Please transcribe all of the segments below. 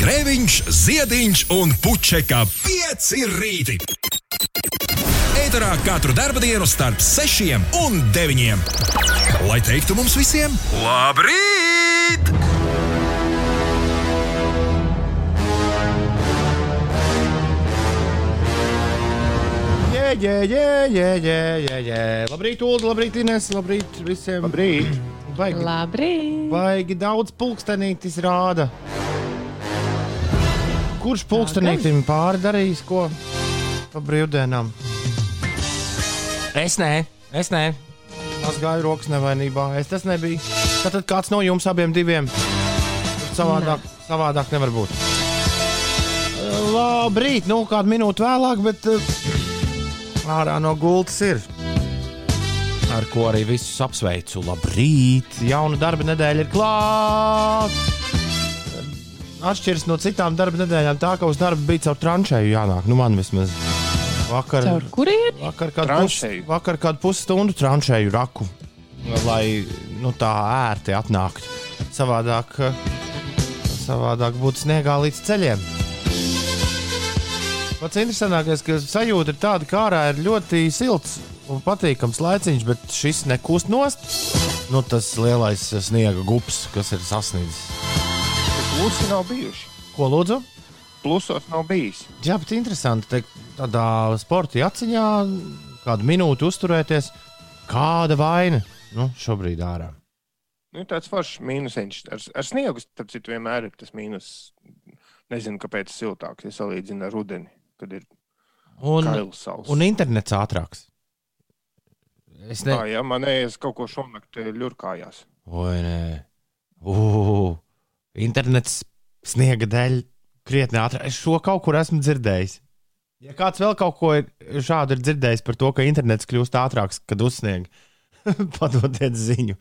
Grēviņš, Ziediņš un Puķeka 5 rīti. Eterā katru dienu starp 6 un 9. Lai teiktu mums visiem, labrīt! Jē, jē, jē, jē, jē, jē, jē. Labrīt, Ulu, labrīt, Ines, labrīt visiem. Labrīt! Baigi, Labrīt! baigi daudz pulkstenītis rāda. Kurš pulkstenītim pāri darījis ko pa brīvdienām? Es nē, es nē. Es gāju rokas nevainībā. Es tas nebiju. Tad kāds no jums abiem diviem? Savādāk, savādāk nevar būt. Labrīt, nu kādu minūti vēlāk, bet uh, ārā no gultas ir. Ar ko arī visus apsveicu. Labrīt! Jauna darba nedēļa ir klāta! Atšķiras no citām darba nedēļām, tā ka uz darbu bija caur tranšēju jānāk. Nu, man vismaz vakar. Caur kurien? Vakar kādu, pus, Tranšēju? vakar kādu pusstundu tranšēju raku, lai nu, tā ērti atnāktu. Savādāk, savādāk būtu sniegā līdz ceļiem. Pats interesantākais, ka sajūta ir tāda, ka ārā ir ļoti silts un patīkams laiciņš, bet šis nekūst nost. Nu, tas lielais sniega gubs, kas ir sasniedzis. Plusi nav bijuši. Ko lūdzu? Plusos nav bijis. Jā, bet interesanti, te, tādā sporta atziņā kādu minūti uzturēties. Kāda vaina? Nu, šobrīd ārā. Nu, tāds foršs mīnusiņš. Ar, ar sniegu, citu, vienmēr ir tas mīnus. Nezinu, kāpēc siltāks, ja salīdzinu ar rudeni, kad ir Un, un internets ātrāks. Es ne... Tā, ja manējais kaut ko šonakt ļurkājās. Oi, nē. Ugh, internets sniega dēļ krietni ātrāk. Es šo kaut kur esmu dzirdējis. Ja kāds vēl kaut ko šādu ir dzirdējis par to, ka internets kļūst ātrāks, kad uzsnieg, padodiet ziņu.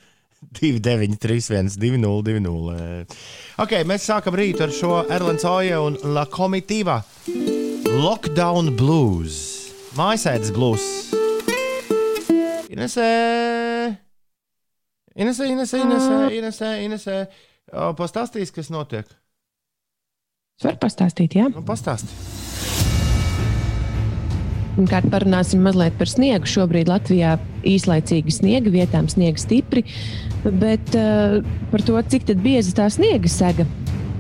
2931, 2020. Ok, mēs sākam rītu ar šo Erlands Oja un La Comitiva Lockdown Blues. Mājasēdes blues. Inesē, Inesē, Inesē, Inesē, Inesē, Inesē. Pastāstīs, kas notiek. Es varu pastāstīt, jā. Nu, pastāsti. Pirmkārt, parunāsim mazliet par sniegu. Šobrīd Latvijā īslaicīgi sniega, vietām sniega stipri, bet uh, par to, cik tad bieza tā sniega sega.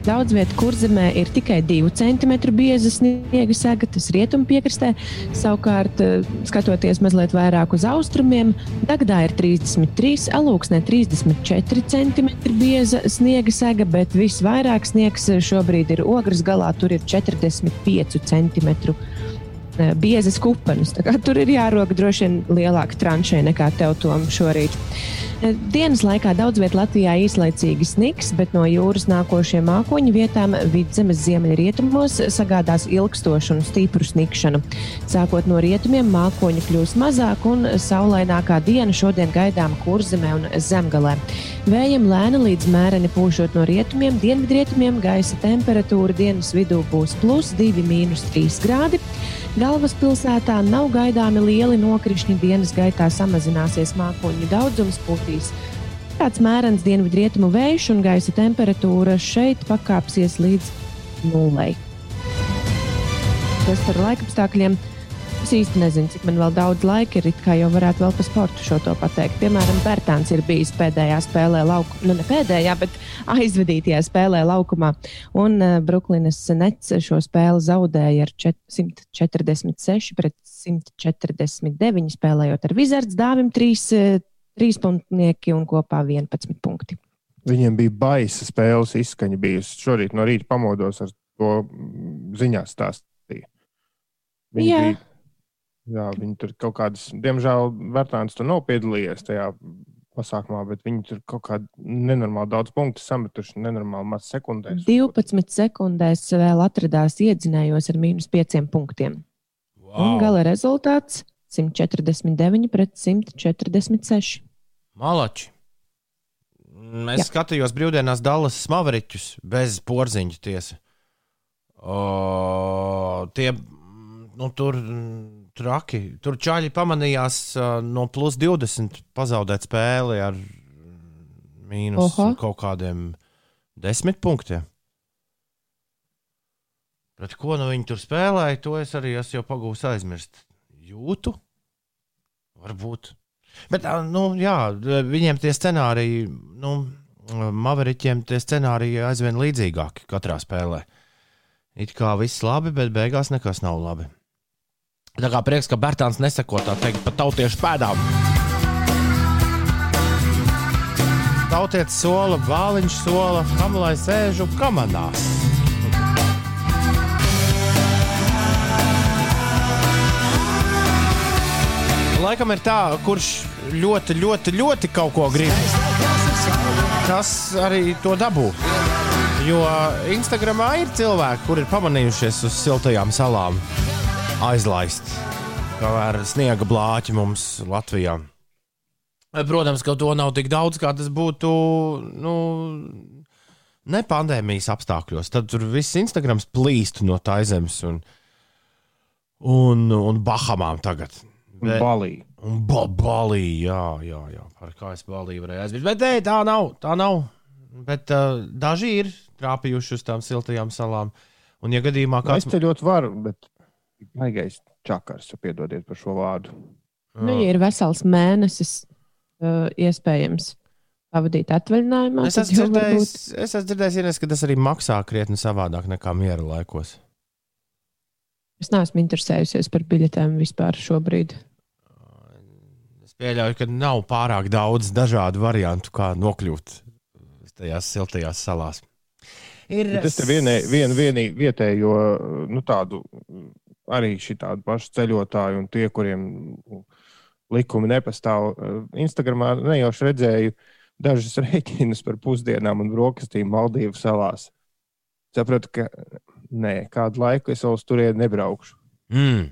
Daudz vietā, kur zemē ir tikai 2 cm bieza sniega sega, tas rietumu piekrastē. Savukārt, eh, skatoties mazliet vairāk uz austrumiem, Dagdā ir 33, Alūksnē 34 cm bieza sniega sega, bet visvairāk sniegs šobrīd ir ogres galā, tur ir 45 cm biezas kupenes. Tā kā Tur ir jārok droši vien lielāka tranšē nekā tev tom šorīt. Eh, Dienas laikā daudz vietā Latvijā īslaicīgi sniks, bet no jūras nākošie mākoņi vietām vidzemes ziemeļrietumos sagādās ilgstošu un stipru snikšanu. Sākot no rietumiem, mākoņi kļūs mazāk un saulainākā diena šodien gaidām kurzemē un zemgalē. Vējiem lēni līdz mēreni pūšot no rietumiem, dienvidrietumiem gaisa temperatūra dienas vidū būs plus 2,3 grādi. Galvaspilsētā nav gaidāmi lieli nokrišņi. Dienas gaitā samazināsies mākoņu daudzums, pūtīs. Tāds mērens dienvidrietumu vējš un gaisa temperatūra šeit pakāpsies līdz nulei. Tas par laikapstākļiem. Es īsti nezinu, cik man vēl daudz laika ir. it Kā jau varētu vēl par sportu šo to pateikt. Piemēram, Bērtāns ir bijis pēdējā spēlē laukumā, nu ne pēdējā, bet aizvadītajā spēlē laukumā. Un uh, Brooklynas Nets šo spēli zaudēja ar čet- 146 pret 149, spēlējot ar Wizards dāvim 3, 3 punktnieki un kopā 11 punkti. Viņiem bija baisa spēles izskaņa bijusi. Šorīt no rīta pamodos ar to mm, ziņā stāstīja. Viņi Jā. bija. Jā, viņi tur kaut kādas, diemžēl, Vērtāns tur nav piedalījies tajā pasākumā, bet viņi tur kaut kādā nenormāli daudz punktu sametuši, nenormāli maz sekundēs. 12 sekundēs vēl atradās iedzinējos ar mīnus 5 punktiem. Un gala rezultāts 149 pret 146. Malači. Es Jā. skatījos brīvdienās Dallas Maveriķus bez porziņa tiesa. O, tie nu, tur traki. Tur čāļi pamanījās uh, no plus 20 pazaudēt spēli ar mīnus Oho. kaut kādiem desmit punktiem. Pret ko nu viņi tur spēlēja, to es arī esmu jau pagūs aizmirst. Jūtu? Varbūt. Bet, nu, jā, viņiem tie scenāriji, nu, Maveriķiem tie scenāriji aizvien līdzīgāki katrā spēlē. It kā viss labi, bet beigās nekas nav labi. Tā kā prieks, ka Bērtāns nesako tā teikt pa tautiešu pēdām. Tautietis sola, vāliņš sola, kam lai sēžu kamanās. Laikam ir tā, kurš ļoti, ļoti, ļoti kaut ko grib. Tas arī to dabū. Jo Instagramā ir cilvēki, kuri ir pamanījušies uz siltajām salām aizlaist, kā ar sniega blāķi mums Latvijā. Protams, ka to nav tik daudz, kā tas būtu nu, ne pandēmijas apstākļos. Tad tur viss Instagrams plīst no tā zemes un, un, un Bahamām tagad. Bet- Balī. Un ba Balī, jā, jā, jā, par kā es Balī varēju aizmirst. Bet nē, tā nav, tā nav. Bet uh, daži ir trāpījuši uz tām siltajām salām. Un, ja gadījumā Kā es kāds ceļot varu, bet baigais čakars, piedodiet par šo vārdu. Nu, ja ir vesels mēnesis, uh, iespējams, pavadīt atvaļinājumā. Es esmu dzirdējis, varbūt- es esmu dzirdējis Ines, ka tas arī maksā krietni savādāk nekā miera laikos. Es neesmu interesējusies par biļetēm vispār šobrīd. Es pieļauju, ka nav pārāk daudz dažādu variantu, kā nokļūt tajās siltajās salās. Ir Es te vienai, vien, vienī vietējo, nu tādu arī šitādu pašu ceļotāju un tie, kuriem likumi nepastāv. Instagramā nejauši redzēju dažas rēķinas par pusdienām un brokastīm Maldīvu salās. Sapratu, ka nē, kādu laiku es vēl uz turieni nebraukšu. Mm.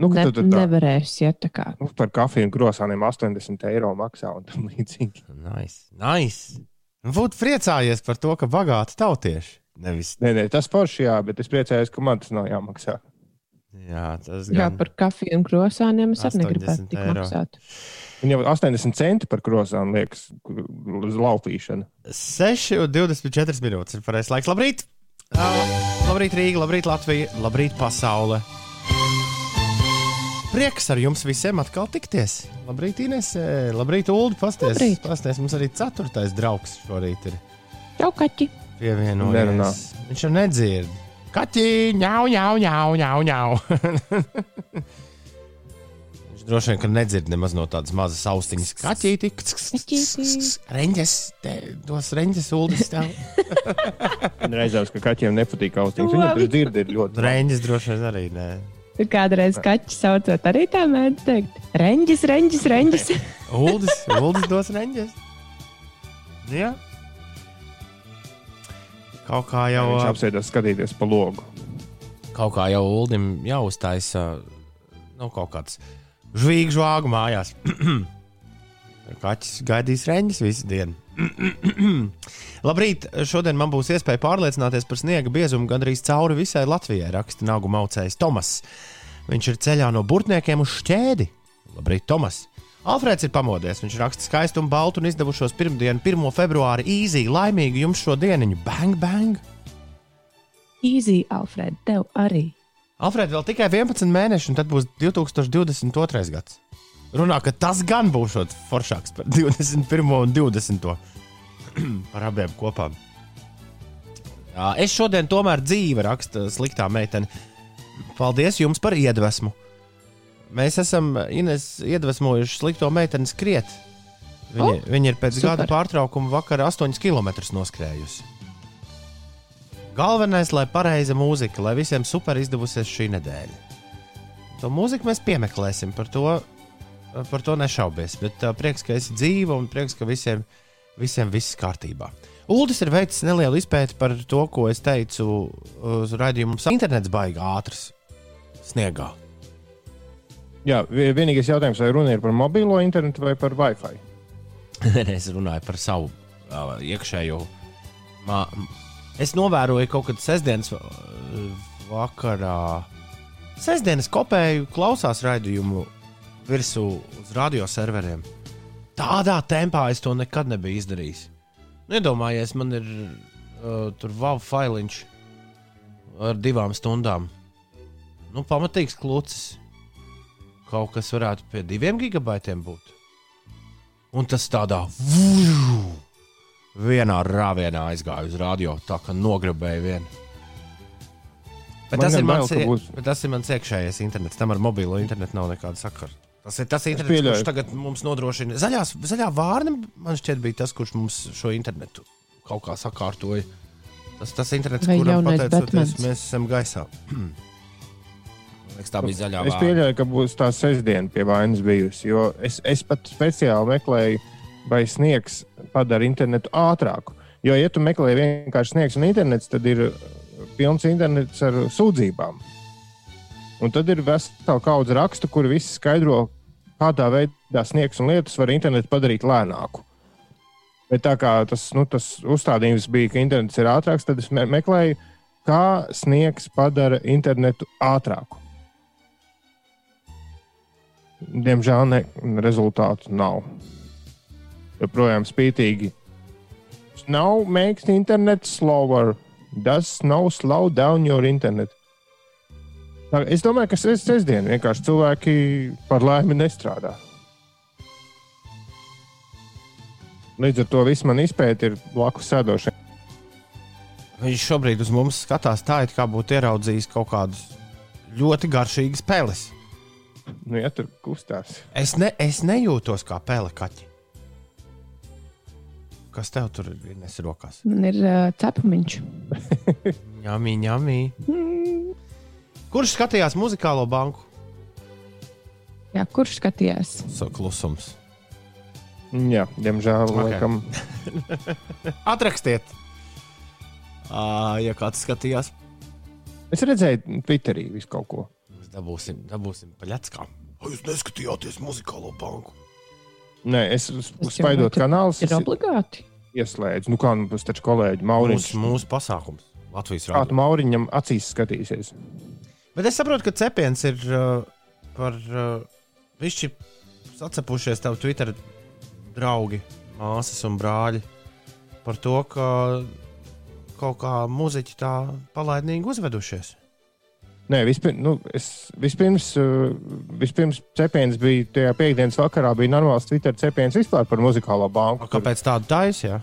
Nu, ka ne, tu- nevarēs iet tā kā. Nu, par kafiju un krosāniem 80 eiro maksā un tam līdzīgi. Nice. nice. Būtu priecājies par to, ka bagāti tautieši. Nevis, Nē, nē, tas forši, jā, bet es priecājos, ka man tas nav jāmaksā. Jā, tas Jā, gan. par kafiju un krosāniem es arī 80 negribētu tik eiro. maksāt. Un jau 80 centi par krosām liekas uz laupīšanu. 6 un 24 minūtes ir pareizais laiks. Labrīt! Uh, labrīt, Rīga, labrīt, Latvija, labrīt, pasaule! Prieks ar jums visiem atkal tikties. Labrīt, Ines, labrīt, Ulu. Pasties, Labrīt. pasties, mums arī ceturtais draugs šorīt ir Čau, kaķi! pievienojies. Nerunā. Viņš jau nedzird. Kaķi, ņau, ņau, ņau, ņau, ņau. Viņš droši vien, ka nedzird nemaz no tādas mazas austiņas. Kaķīti, reņģes, te, dos reņģes, uldis tev. Reizēs, ka kaķiem nepatīk austiņas. Viņam tas dzird ir ļoti. Reņģes droši vien arī nē. Tu kādreiz kaķi saucot, arī tā mēdz teikt. Reņģis, reņģis, reņģis. Uldis, uldis dos reņģes. Jā. Kaut kā jau, Viņš apsēdās skatīties pa logu. kaut kā jau Uldim jāuztaisa nu, kaut kāds žvīgu žvāgu mājās. Kaķis gaidīs reņģis visu dienu. Labrīt! Šodien man būs iespēja pārliecināties par sniega biezumu gandrīz cauri visai Latvijai, raksta Nagu Maucējs Tomas. Viņš ir ceļā no burtniekiem uz šķēdi. Labrīt, Tomas! Alfrēds ir pamodies. Viņš raksta skaistu un baltu un izdevušos pirmdienu, 1. februāri, īzī, laimīgi jums šo dienu. Bang, bang! Easy, Alfred, tev arī. Alfrēds vēl tikai 11 mēneši, un tad būs 2022. gads. Runā, ka tas gan būs foršāks par 21. un 20. par abiem kopā. Es šodien tomēr dzīve raksta sliktā meitene. Paldies jums par iedvesmu. Mēs esam Ines iedvesmojuši slikto meiteni skriet. Viņa, oh, viņa ir pēc super. gada pārtraukuma vakarā 8 km noskrējusi. Galvenais, lai pareiza mūzika, lai visiem super izdevusies šī nedēļa. To mūziku mēs piemeklēsim, par to, par to nešaubies. Bet uh, prieks, ka esi dzīva un prieks, ka visiem, visiem viss kārtībā. Uldis ir veicis nelielu izpēti par to, ko es teicu uz raidījuma. Internets baigā ātrs sniegā. Jā, vi- vienīgais jautājums, vai runa ir par mobilo internetu vai par Wi-Fi? es runāju par savu uh, iekšējo. Mā, es novēroju kaut kad sestdienas uh, vakarā. Sestdienas kopēju klausās raidījumu virsū uz radioserveriem. Tādā tempā es to nekad nebiju izdarījis. Nedomājies, man ir uh, tur wow failiņš ar divām stundām. Nu, pamatīgs klūcis. Kaut kas varētu pie diviem gigabaitiem būt. Un tas tādā vuju, vienā rāvienā aizgāja uz radio, tā kā nogribēja vienu. Bet tas, mans, būs- bet tas ir mans iekšējais internets. Tam ar mobilo internetu nav nekāda sakara. Tas ir tas internets, kurš tagad mums nodrošina. Zaļās, zaļā vārna man šķiet bija tas, kurš mums šo internetu kaut kā sakārtoja. Tas tas internets, kuram pateicoties mēs esam gaisā. Liekas, tā bija zaļā Es pieļauju, ka būs tā sestdiena pie vainas bijusi. Jo es, es pat speciāli meklēju, vai sniegs padara internetu ātrāku. Jo, ja tu meklē vienkārši sniegs un internets, tad ir pilns internets ar sūdzībām. Un tad ir vesela kaudze rakstu, kur visi skaidro, kādā veidā sniegs un lietus var internetu padarīt lēnāku. Bet tā kā tas, nu, tas uzstādījums bija, ka internets ir ātrāks, tad es me meklēju, kā sniegs padara internetu ātrāku. Diemžēl ne, rezultātu nav. Joprojām spītīgi. Snow makes internet slower. Does snow slow down your internet? Es domāju, ka ses- sestdien vienkārši cilvēki par laimi nestrādā. Līdz ar to viss man izpēta ir blakus sēdošie. Viņš šobrīd uz mums skatās tā, it kā būtu ieraudzījis kaut kādus ļoti garšīgus peles. Nu, ja tur kustās. Es, ne, es nejūtos kā pele kaķi. Kas tev tur ir nes rokās? Man ir uh, cepumiņš. Ņemī, ņemī. Kurš skatījās muzikālo banku? Jā, kurš skatījās? So, klusums. Jā, diemžēl. Ok. Okay. Atrakstiet, à, ja kāds skatījās. Es redzēju, Twitterī visu kaut ko. Dabūsim, dabūsim paļackām. Jūs neskatījāties muzikālo banku. Nē, es spaidot kanālus, Ir obligāti. ieslēdzu. Nu, kā nu, tas taču kolēģi Mauriņš. Mūsu, mūsu pasākums Latvijas Kā tu rādio. Mauriņam acīs skatīsies? Bet es saprotu, ka cepiens ir uh, par uh, višķi sacepušies tavu Twitter draugi, māsas un brāļi par to, ka kaut kā muzeķi tā palaidnīgi uzvedušies. Nē, vispirms, nu, es, vispirms, uh, vispirms cepiens bija tajā piekdienas vakarā, bija normāls Twitter cepiens vispār par muzikālo banku. Kāpēc tādu taisīja?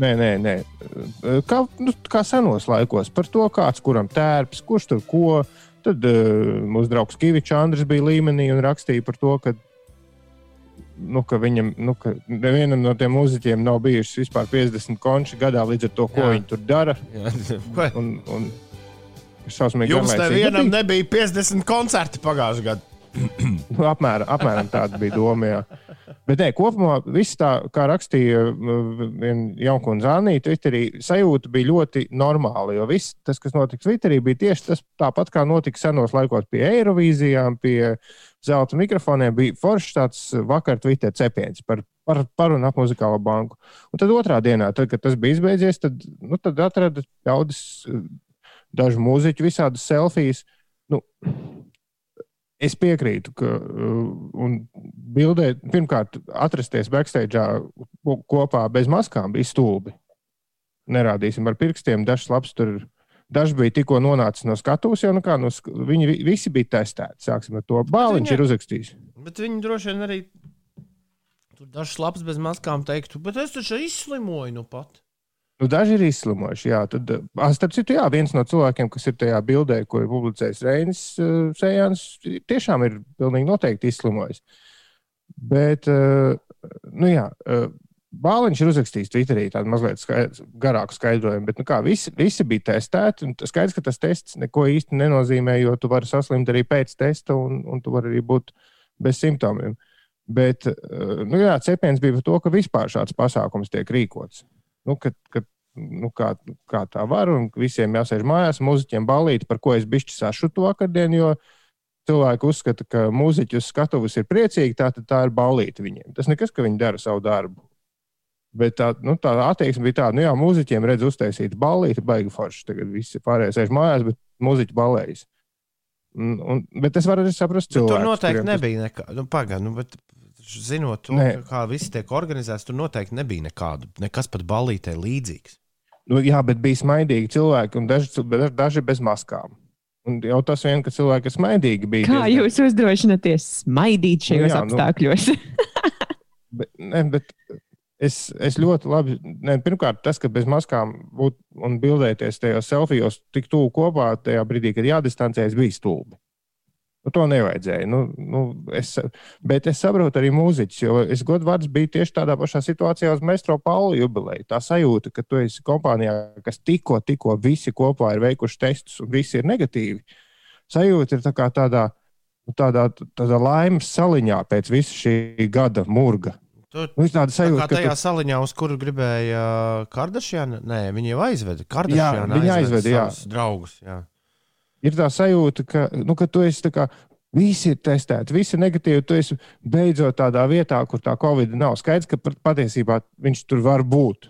Nē, nē, nē. Uh, Kā, nu, kā senos laikos par to, kāds kuram tērps, kurš tur ko. Tad uh, mūsu draugs Kavičs Andris bija līmenī un rakstīja par to, ka, nu, ka viņam, nu, ka nevienam no tiem mūziķiem nav bijušas vispār 50 konči gadā līdz ar to, ko Jā. viņi tur dara. Ko? Un, un, šausmīgi Jums nevienam nebija 50 koncerti pagājušajā gadā. Nu, apmēram, apmēram tāda bija doma. Jā. Bet nē, kopumā viss tā, kā rakstīja uh, viena jauna zānīte, Twitterī sajūta bija ļoti normāla. Jo viss, tas, kas notika Twitterī, bija tieši tas tāpat, kā notika senos laikos pie Eirovīzijām, pie zelta mikrofoniem. Bija foršs tāds vakar Twitter cepiens par, par, par un ap muzikālo banku. Un tad otrā dienā, tad, kad tas bija izbeidzies, tad, nu, tad atrada ļaudis, uh, dažu mūziķu, visādas selfijas. Nu, Es piekrītu, ka uh, bildē, pirmkārt, atrasties backstage kopā bez maskām bija stulbi. Nerādīsim ar pirkstiem. Dažs labs tur, dažs bija tikko nonācis no skatuves, jau nu kā, sk- viņi vi- visi bija testēti. Sāksim ar to. Bāliņš viņa- ir uzrakstījis. Bet viņi droši vien arī tur dažs labs bez maskām teiktu, bet es taču izslimoju nu pat. Nu, daži ir izslimojuši. Jā, tad, uh, starp citu, jā, viens no cilvēkiem, kas ir tajā bildē, ko ir publicējis Reinis uh, Sējāns, tiešām ir pilnīgi noteikti izslimojis. Bet, uh, nu jā, uh, Bāliņš ir uzrakstījis Twitterī tādu mazliet skaidr, garāku skaidrojumu, bet nu kā, visi, visi bija testēti. Skaidrs, ka tas tests neko īsti nenozīmē, jo tu vari saslimt arī pēc testa, un, un tu vari arī būt bez simptomiem. Bet nu jā, cepiens bija par to, ka vispār šāds pasākums tiek rīkots nu, ka, ka, nu, kā, kā tā var, un visiem jāsēž mājās, mūziķiem balīt, par ko es bišķi sašutu vakardien, jo cilvēki uzskata, ka mūziķi uz skatuves ir priecīgi, tā tā ir balīta viņiem. Tas nekas, ka viņi dara savu darbu. Bet tā, nu, tā attieksme bija tāda, nu jā, mūziķiem redz uztaisīt balīti, baigi forši. Tagad visi pārējie sēž mājās, bet mūziķi balējas. Un, un, bet es varu arī saprast, Bet tur noteikti kuriem nebija nekā. Nu, Pagaidām, nu, bet zinot to, kā viss tiek organizēts, tur noteikti nebija nekādu, nekas pat balītē līdzīgs. Nu, jā, bet bija smaidīgi cilvēki, un daži, daži bez maskām. Un jau tas vien, ka cilvēki ir smaidīgi, bija. Kā diezgan- jūs uzdrošināties smaidīt šajos jā, nu- apstākļos? Bet, ne, bet es, es ļoti labi. Ne, pirmkārt, tas, ka bez maskām būt un bildēties tajos selfijos tik tuvu kopā, tajā brīdī, kad jādistancējas, bija stulbi. Nu, to nevajadzēja. Nu, nu, es, bet es saprotu arī mūziķus, jo es godvārds biju tieši tādā pašā situācijā uz Mestro Pauli jubileju. Tā sajūta, ka tu esi kompānijā, kas tikko, tikko visi kopā ir veikuši testus un visi ir negatīvi. Sajūta ir tā kā tādā, tādā, tādā laimes saliņā pēc visa šī gada murga. Tur Nu, tāda tā sajūta, kā ka tajā tu, saliņā, uz kuru gribēja Kardašiana, nē, viņi jau aizveda. Kardašiana viņi aizveda, jā. savus draugus. Jā. Ir tā sajūta, ka, nu, ka tu esi kā. Visi ir testēti, visi ir negatīvi. Tu esi beidzot tādā vietā, kur tā covid nav. Skaidrs, ka pat- patiesībā viņš tur var būt.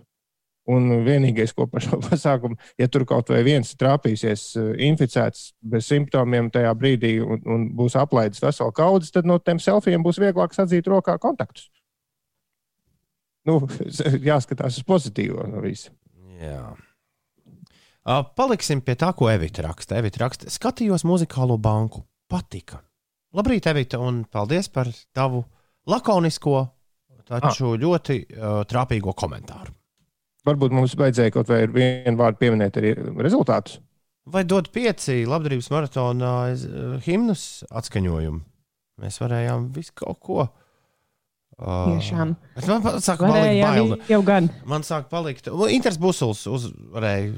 Un vienīgais, ko par šo pasākumu, ja tur kaut vai viens trāpīsies, eh, inficēts bez simptomiem tajā brīdī un, un būs aplaidis veselu kaudzes, tad no tiem selfijiem būs vieglāk atzīt rokā kontaktus. Nu, jāskatās uz pozitīvo no visa. Jā. Uh, paliksim pie tā, ko Evita raksta. Evita raksta, skatījos muzikālo banku. Patika. Labrīt, Evita, un paldies par tavu lakonisko, taču ah. ļoti uh, trāpīgo komentāru. Varbūt mums vajadzēja kaut vai vienu vārdu pieminēt arī rezultātus. Vai dod pieci labdarības maratona uh, himnus atskaņojumu? Mēs varējām visu kaut ko. Uh, Tiešām. bet Man sāk palikt jau gan. Man sāk palikt. Inters Busuls uzvarēja.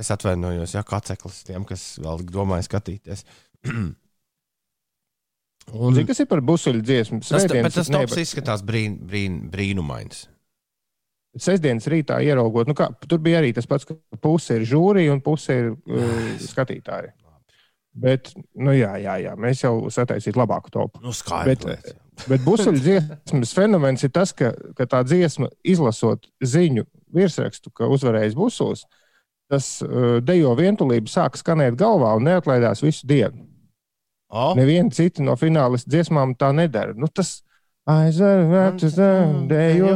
Es atvainojos, ja kāds tiem, kas vēl domāja skatīties. Un, Zini, kas ir par busuļu dziesmu? tas, Svētdienas- bet tas ne, tops izskatās brīn, brīn, brīnumains. Sestdienas rītā ieraugot, nu kā, tur bija arī tas pats, ka puse ir žūrija un puse ir uh, skatītāji. Bet, nu jā, jā, jā, mēs jau sataisītu labāku topu. Nu, skaidrs. Bet, bet busuļu dziesmas fenomens ir tas, ka, ka tā dziesma, izlasot ziņu virsrakstu, ka uzvarējis busulis, tas uh, dejo vientulība sāk skanēt galvā un neatlaidās visu dienu. Oh, Neviena cita no finālistu dziesmām tā nedara. Nu, tas aizvērts, dejo.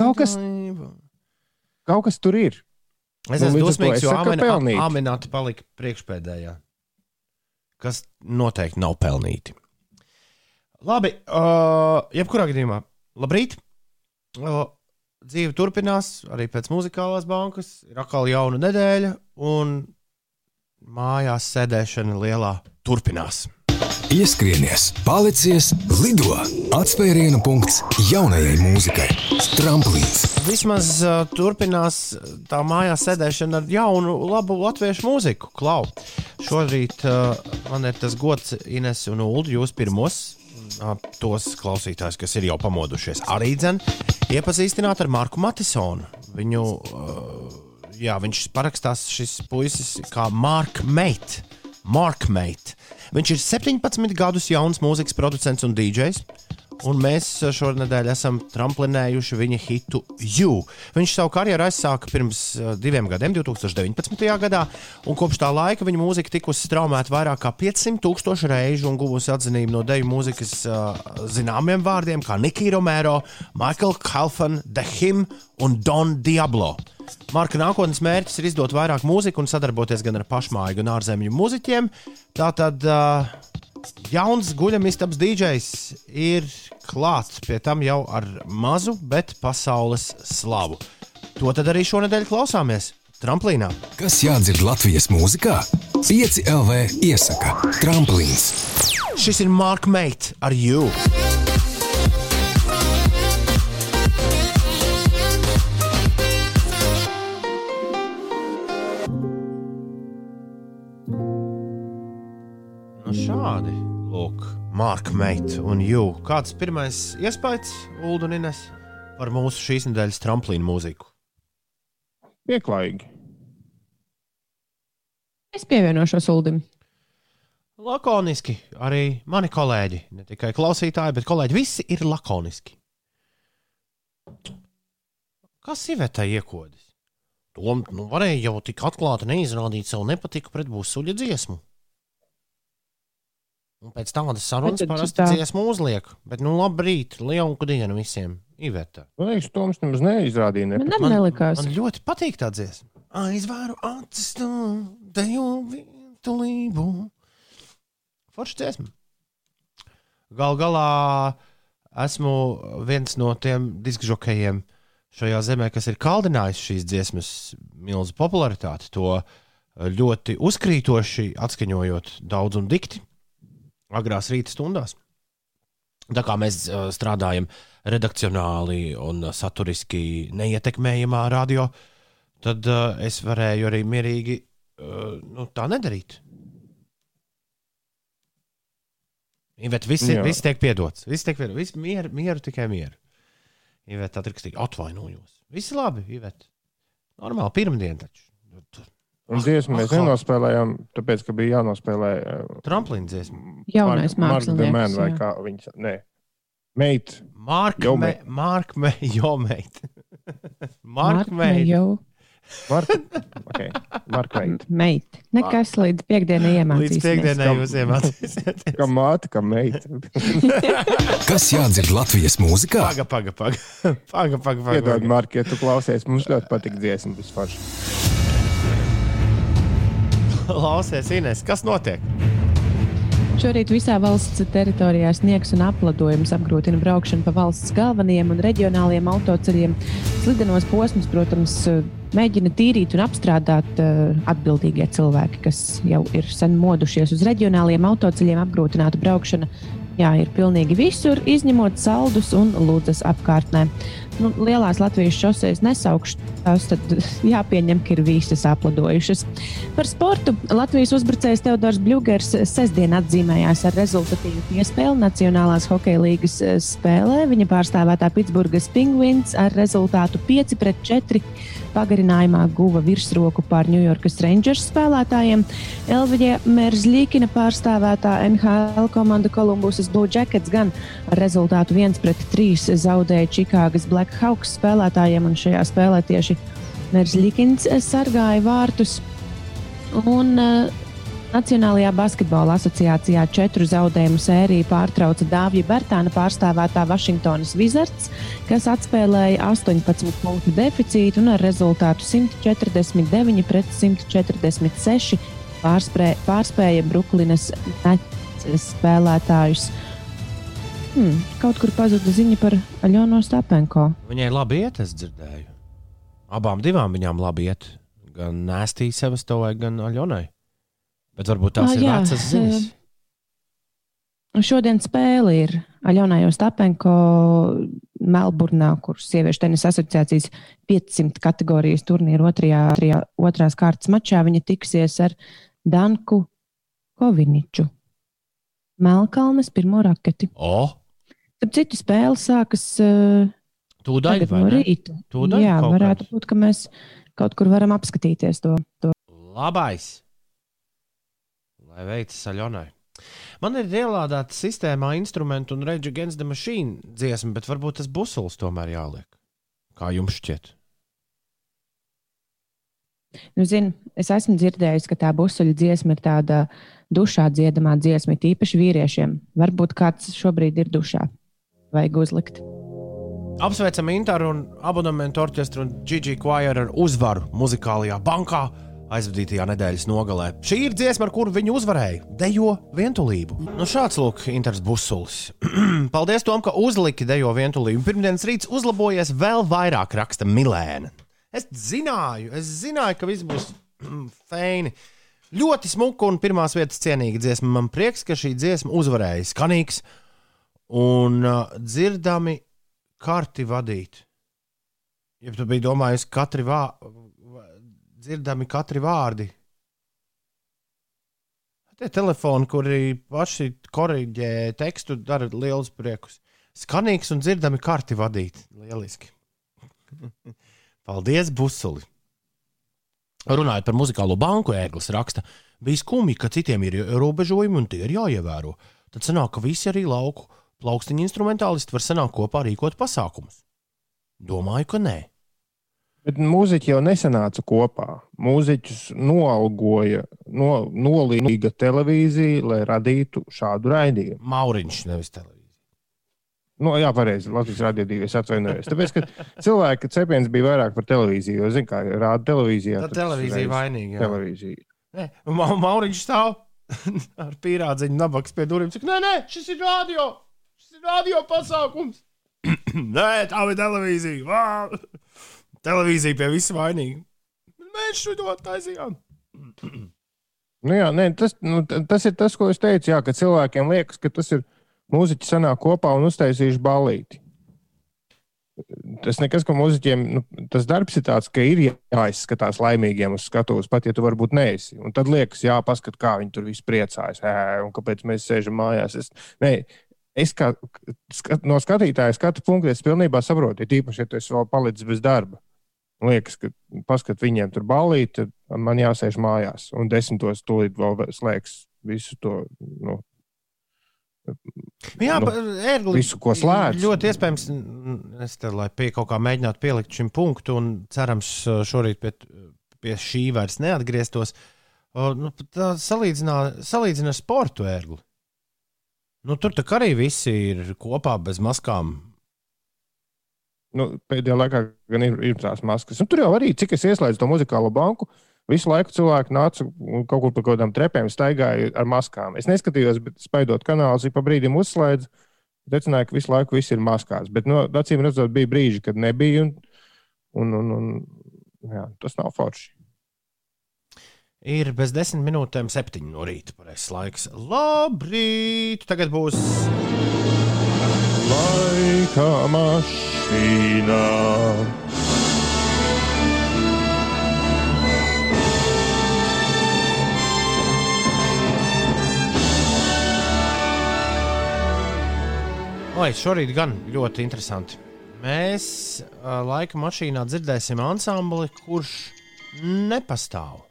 Kaut kas- Kaut kas tur ir. Es Nu, esmu to dusmīgs, es jo. Amināti palika priekšpēdējā. Kas noteikti nav pelnīti. Labi, uh, jebkurā gadījumā, labrīt. Uh, dzīve turpinās arī pēc muzikālās bankas. Ir atkal jauna nedēļa, un mājās sēdēšana lielā turpinās. Ieskrienies, palicies, lido! Atspērienu punkts jaunajai mūzikai. Tramplīns. Vismaz uh, turpinās tā mājās sēdēšana ar jaunu, labu latviešu mūziku. Klau. Šorīt uh, man ir tas gods, Ines un Ulu, jūs pirmos. Tos klausītājus, kas ir jau pamodušies, arī dzen, iepazīstināt ar Marku Matisonu. Viņu, uh, jā, viņš parakstās šis puisis kā Mark Mate. Mark Mate. Viņš ir 17 gadus jauns mūzikas producents un DJs. Un mēs šonadēļ esam tramplinējuši viņa hitu You. Viņš savu karjeru aizsāka pirms uh, diviem gadiem, 2019. gadā, un kopš tā laika viņa mūzika tikusi straumēta vairāk kā 500 tūkstoši reižu un guvusi atzinību no deju mūzikas uh, zināmiem vārdiem, kā Nikija Romero, Michael Kalfan, The Him un Don Diablo. Marka nākotnes mērķis ir izdot vairāk mūziku un sadarboties gan ar pašmāju, gan ārzemju mūziķiem. Tātad uh, jauns guļamistabs DJs ir klāts pie tam jau ar mazu, bet pasaules slavu. To tad arī šonadēļ klausāmies tramplīnā. Kas jādzird Latvijas mūzikā? 5 LV iesaka Tramplīns. Šis ir Mark Mate ar You. Nu šādi, lūk, Mark Mate un You. Kāds pirmais iespējas, Ulu un Ines, par mūsu šīs nedēļas tramplīnu mūziku? Pieklājīgi. Es pievienošos Uldim. Lakoniski arī mani kolēģi, ne tikai klausītāji, bet kolēģi visi ir lakoniski. Kas Ivetai iekodis? To nu, varēja jau tik atklāti neizrādīt savu nepatiku pret būsuļa dziesmu. Un pēc tādas sarunas parasti tā- dziesmu uzliek. Bet, nu, labrīt, lielu dienu visiem. Iveta. Man liekas, Toms nemaz neizrādīja. Man nepatiku. arī nelikās. Man ļoti patīk tā dziesma. aizvēru acis, tu dejo vientulību. Forši dziesma. Gal galā esmu viens no tiem diskžokejiem šajā zemē, kas ir kaldinājis šīs dziesmas milzu popularitāti. To ļoti uzkrītoši atskaņojot daudz un dikti agrās rīta stundās. Tā kā mēs uh, strādājam redakcionāli un saturiski neietekmējamā radio, tad uh, es varēju arī mierīgi uh, nu, tā nedarīt. Bet viss, ir, viss tiek piedots. Viss tiek piedots. Viss mieru, mieru tikai mieru. Iveta atrakstīja, atvainojos. Viss labi, Iveta. Normāli, pirmdiena taču. Un dziesmu mēs Aha. nenospēlējām, tāpēc, ka bija jānospēlē uh, Tramplīna dziesma. Jaunais Mark the mākslinieks. Man vai kā viņas. Nē, meit. Marka Jo me, meit. Marka me, jo meit. Marka Mark meit. Mejo. Mark, okay. Mark meit. Meit. Nekas līdz piekdienai Līdz iemācīsimies. piekdienai jūs iemācīsieties. Kā māte, kā meita. Kas jādzird Latvijas mūzikā? Paga, paga, paga. Paga, paga, paga. Piedod, paga. Mark, ja tu klausies, mums ļoti patīk dziesma. Vispār. Klausies, Ines, kas notiek? Šorīt visā valsts teritorijā sniegs un apladojums apgrūtina braukšanu pa valsts galvenajiem un reģionālajiem autoceļiem. Slidenos posmus, protams, mēģina tīrīt un apstrādāt uh, atbildīgie cilvēki, kas jau ir sen modušies uz reģionālajiem autoceļiem, apgrūtināta braukšana. Jā, ir pilnīgi visur, izņemot saldus un lūdzas apkārtnē. Nu, lielās Latvijas šoseis nesaukšu, tās tad jāpieņem, ka ir visas apladojušas. Par sportu Latvijas uzbrucējs Teodors Bļūgers sestdien atzīmējās ar rezultatīvu piespēli Nacionālās hokeja līgas eh, spēlē. Viņa pārstāvētā Pitsburgas Penguins ar rezultātu 5 pret 4 pagarinājumā guva virsroku pār New York Rangers spēlētājiem. Elvija Merzlīkina pārstāvētā NHL komanda Columbusas Blue Jackets gan ar rezultātu 1 pret 3 zaudēja Čikāgas Blackhawks spēlētājiem, un šajā spēlē tieši Merzlīkins sargāja vārtus. Un uh, Nacionālajā basketbola asociācijā četru zaudējumu sēriju pārtrauca Dāvija Bērtāna pārstāvētā Vašingtonas Wizards, kas atspēlēja 18 punktu deficītu un ar rezultātu 149 pret 146 pārspē, pārspēja Brooklynas Nets spēlētājus. Hmm, kaut kur pazuda ziņa par Aļonu Stapenko. Viņai labi iet, es dzirdēju. Abām divām viņām labi iet. Gan Nēstī Sevastovai, gan Aļonai. Bet varbūt tās Ah, ir jā, vecas ziņas. Un Šodien spēle ir Aļonai Ostapenko Melburnā, kur sieviešu tenisa asociācijas 500 kategorijas turnīra otrajā, otrajā, otrās kārtas mačā. Viņa tiksies ar Danku Koviniču. Melkalnes pirmo raketi. O, Tad citu spēle sākas uh, tūdaļ vai no rīta. Tūdaļ Jā, varētu būt, ka mēs kaut kur varam apskatīties to. to. Labais. Lai veicas Aļonai. Man ir ielādēta sistēmā instrumentu un Rage Against the Machine dziesma, bet varbūt tas busulis tomēr jāliek. Kā jums šķiet? Nu, zin, es esmu dzirdējis, ka tā busuļu dziesma ir tāda dušā dziedamā dziesma, it īpaši vīriešiem. Varbūt kāds šobrīd ir dušā. Vajag uzlikt. Apsveicam Intāru un abonementu orķestru un Gigi Choir ar uzvaru muzikālajā bankā aizvadītajā nedēļas nogalē. Šī ir dziesma, ar kuru viņi uzvarēja. Dejo vientulību. Nu, šāds lūk, Intars Busulis. Paldies Tom, ka uzliki dejo vientulību. Pirmdienas rīts uzlabojies vēl vairāk, raksta Milēna. Es zināju, es zināju, ka viss būs mm, feini. Ļoti smuka un pirmās vietas cienīga dziesma. Man prieks, ka šī dziesma uzvarēja. Skanīgs un uh, dzirdami karti vadīt. Ja tu biji domājis, katri vā, dzirdami katri vārdi. Tie telefoni, kuri paši korģē tekstu, dara lielus priekus. Skanīgs un dzirdami karti vadīt. Lieliski. Paldies, Busuli! Runājot par muzikālo banku, ēglis raksta, bija skumji, ka citiem ir ierobežojumi un tie ir jāievēro. Tad sanāk, ka visi arī lauku plaukstiņu instrumentālisti var sanākt kopā rīkot pasākumus. Domāju, ka nē. Bet mūziķi jau nesanāca kopā. Mūziķus noalgoja, no, nolīga televīzija, lai radītu šādu raidījumu. Mauriņš, nevis televīzija. Nu, jā, pareizi. Latvijas rādījā divi. Es atvainojos. Tāpēc, ka cilvēki cepiens bija vairāk par televīziju. Jo, zin, kā rāda televīzijā. Tā televīzija vainīga. Televīzija. Nē, Ma Mauriņš stāv ar pīrādziņu nabaks pie durvīm. Saka, nē, nē, šis ir radio. Šis ir radio pasākums. nē, tā ir televīzija. Vā! Televīzija pie visa vainīga. Mēs šo to taisījām. Nu, jā, nē, tas, nu, tas ir tas, ko es teicu. Jā, ka cilvēkiem liekas, ka tas ir mūziķi sanāk kopā un uztaisījuši balīti. Tas nekas, ka mūziķiem nu, tas darbs ir tāds, ka ir jāizskatās laimīgiem uz skatuves, pat ja tu varbūt neesi. Un tad liekas, jā, paskat, kā viņi tur viss priecājas, ē, un kāpēc mēs sēžam mājās. Es, ne, es kā, skat, no skatītāja skatu punkta es pilnībā saprotu, ja tīpaši, ja tu esi vēl palicis bez darba. Liekas, ka paskat, viņiem tur balīt, tad man jāsēž mājās, un desmitos tūlīt vēl slēgs visu to nu, Jā, nu, ērgli, visu, ko slēdz. Ļoti iespējams, es te, lai pie kaut kā mēģinātu pielikt šim punktu, un cerams, šorīt pie, pie šī vairs neatgrieztos. Nu, tā salīdzinā, salīdzinā ar sportu ērgli. Nu, tur arī visi ir kopā bez maskām. Nu, pēdējā laikā gan ir, ir tās maskas. Un tur jau arī, cik es ieslēdzu to muzikālo banku, Visu laiku cilvēki nāca kaut kur pa kaut kādām trepēm, staigāja ar maskām. Es neskatījos, bet spaidot kanālus, ik pa brīdim uzslēdzu. Secināju, ka visu laiku viss ir maskās. Bet, nu, acīm redzot, bija brīži, kad nebija. Un, un, un, un, jā, tas nav forši. Ir bez desmit minūtēm, septiņi no rīta. Pareizais laiks. Labrīt! Tagad būs. Laika mašīna. Oi, šorīt gan ļoti interesanti. Mēs uh, laika mašīnā dzirdēsim ansambli, kurš nepastāv.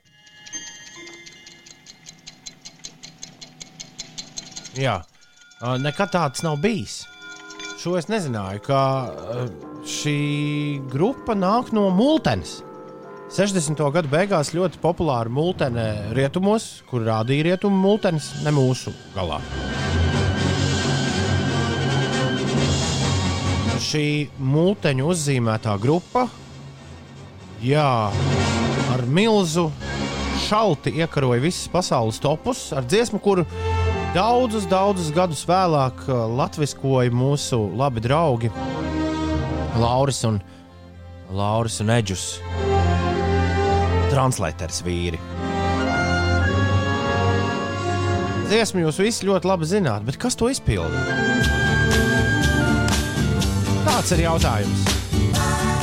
Jā, uh, nekad tāds nav bijis. Šo es nezināju, ka uh, šī grupa nāk no Multenes. 60. gadu beigās ļoti populāra multene rietumos, kur rādīja rietumu multenes, ne mūsu galā. šī mūteņu uzzīmētā grupa, jā, ar milzu šalti iekaroja visas pasaules topus ar dziesmu, kuru daudzus, daudzus gadus vēlāk uh, latviskoja mūsu labi draugi Lauris un, Lauris un Eģus, translators vīri. Dziesmu jūs visi ļoti labi zināt, bet kas to izpildīja? Tāds ir jautājums.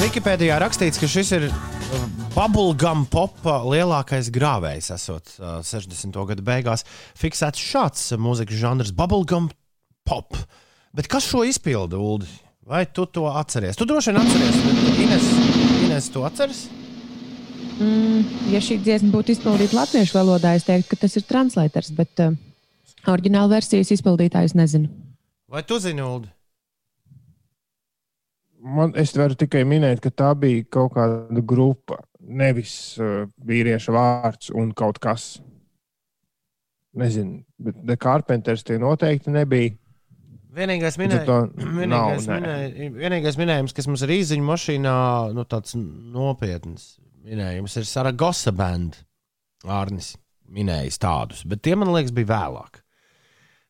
Wikipēdijā rakstīts, ka šis ir uh, bubblegum popa lielākais grāvējs, esot uh, 60. gada beigās. Fiksēts šāds mūzikas žanrs, bubblegum pop. Bet kas šo izpilda, Ulu? Vai tu to atceries? Tu droši vien atceries, bet Ines, Ines to atceries? Mm, ja šī dziesma būtu izpildīta latviešu valodā, es teiktu, ka tas ir translators, bet uh, oriģināla versijas izpildītājs nezinu. Vai tu zini, Ulu? man, es varu tikai minēt, ka tā bija kaut kāda grupa, nevis uh, vīrieša vārds un kaut kas. Nezinu, bet The Carpenters tie noteikti nebija. Vienīgais, minēj, vienīgais, nav, minēj, vienīgais minējums, kas mums ir īziņā mašīnā, nu, tāds nopietns minējums, ir Saragosa band. Arnis minējis tādus, bet tie man liekas bija vēlāk.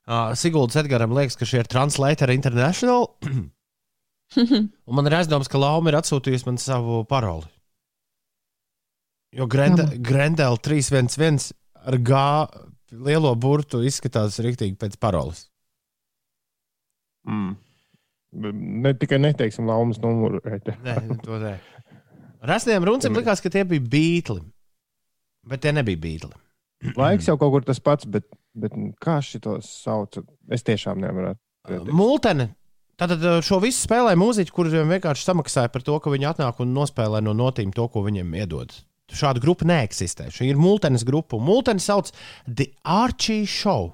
Uh, Siguldas Edgars liekas, ka šie ir Translator International. Un man ir aizdoms, ka Lauma ir atsūtījusi man savu paroli. Jo Grendela 311 ar G lielo burtu izskatās rīktīgi pēc paroles. Mm. Ne tikai neteiksim laumas numuru. Nē, to nē. Rasniem runcim likās, ka tie bija bītli. Bet tie nebija bītli. Laiks jau kaut kur tas pats, bet, bet kā šitos sauc? Es tiešām nevaru. Multene Tātad eh, šo visu spēlē mūziķi, kuriem vienkārši samaksāja par to, ka viņi atnāk un nospēlē no notīm to, ko viņiem iedod. Šāda grupa neeksistē. Šī ir multenes grupa. Multeni sauc The Archie Show.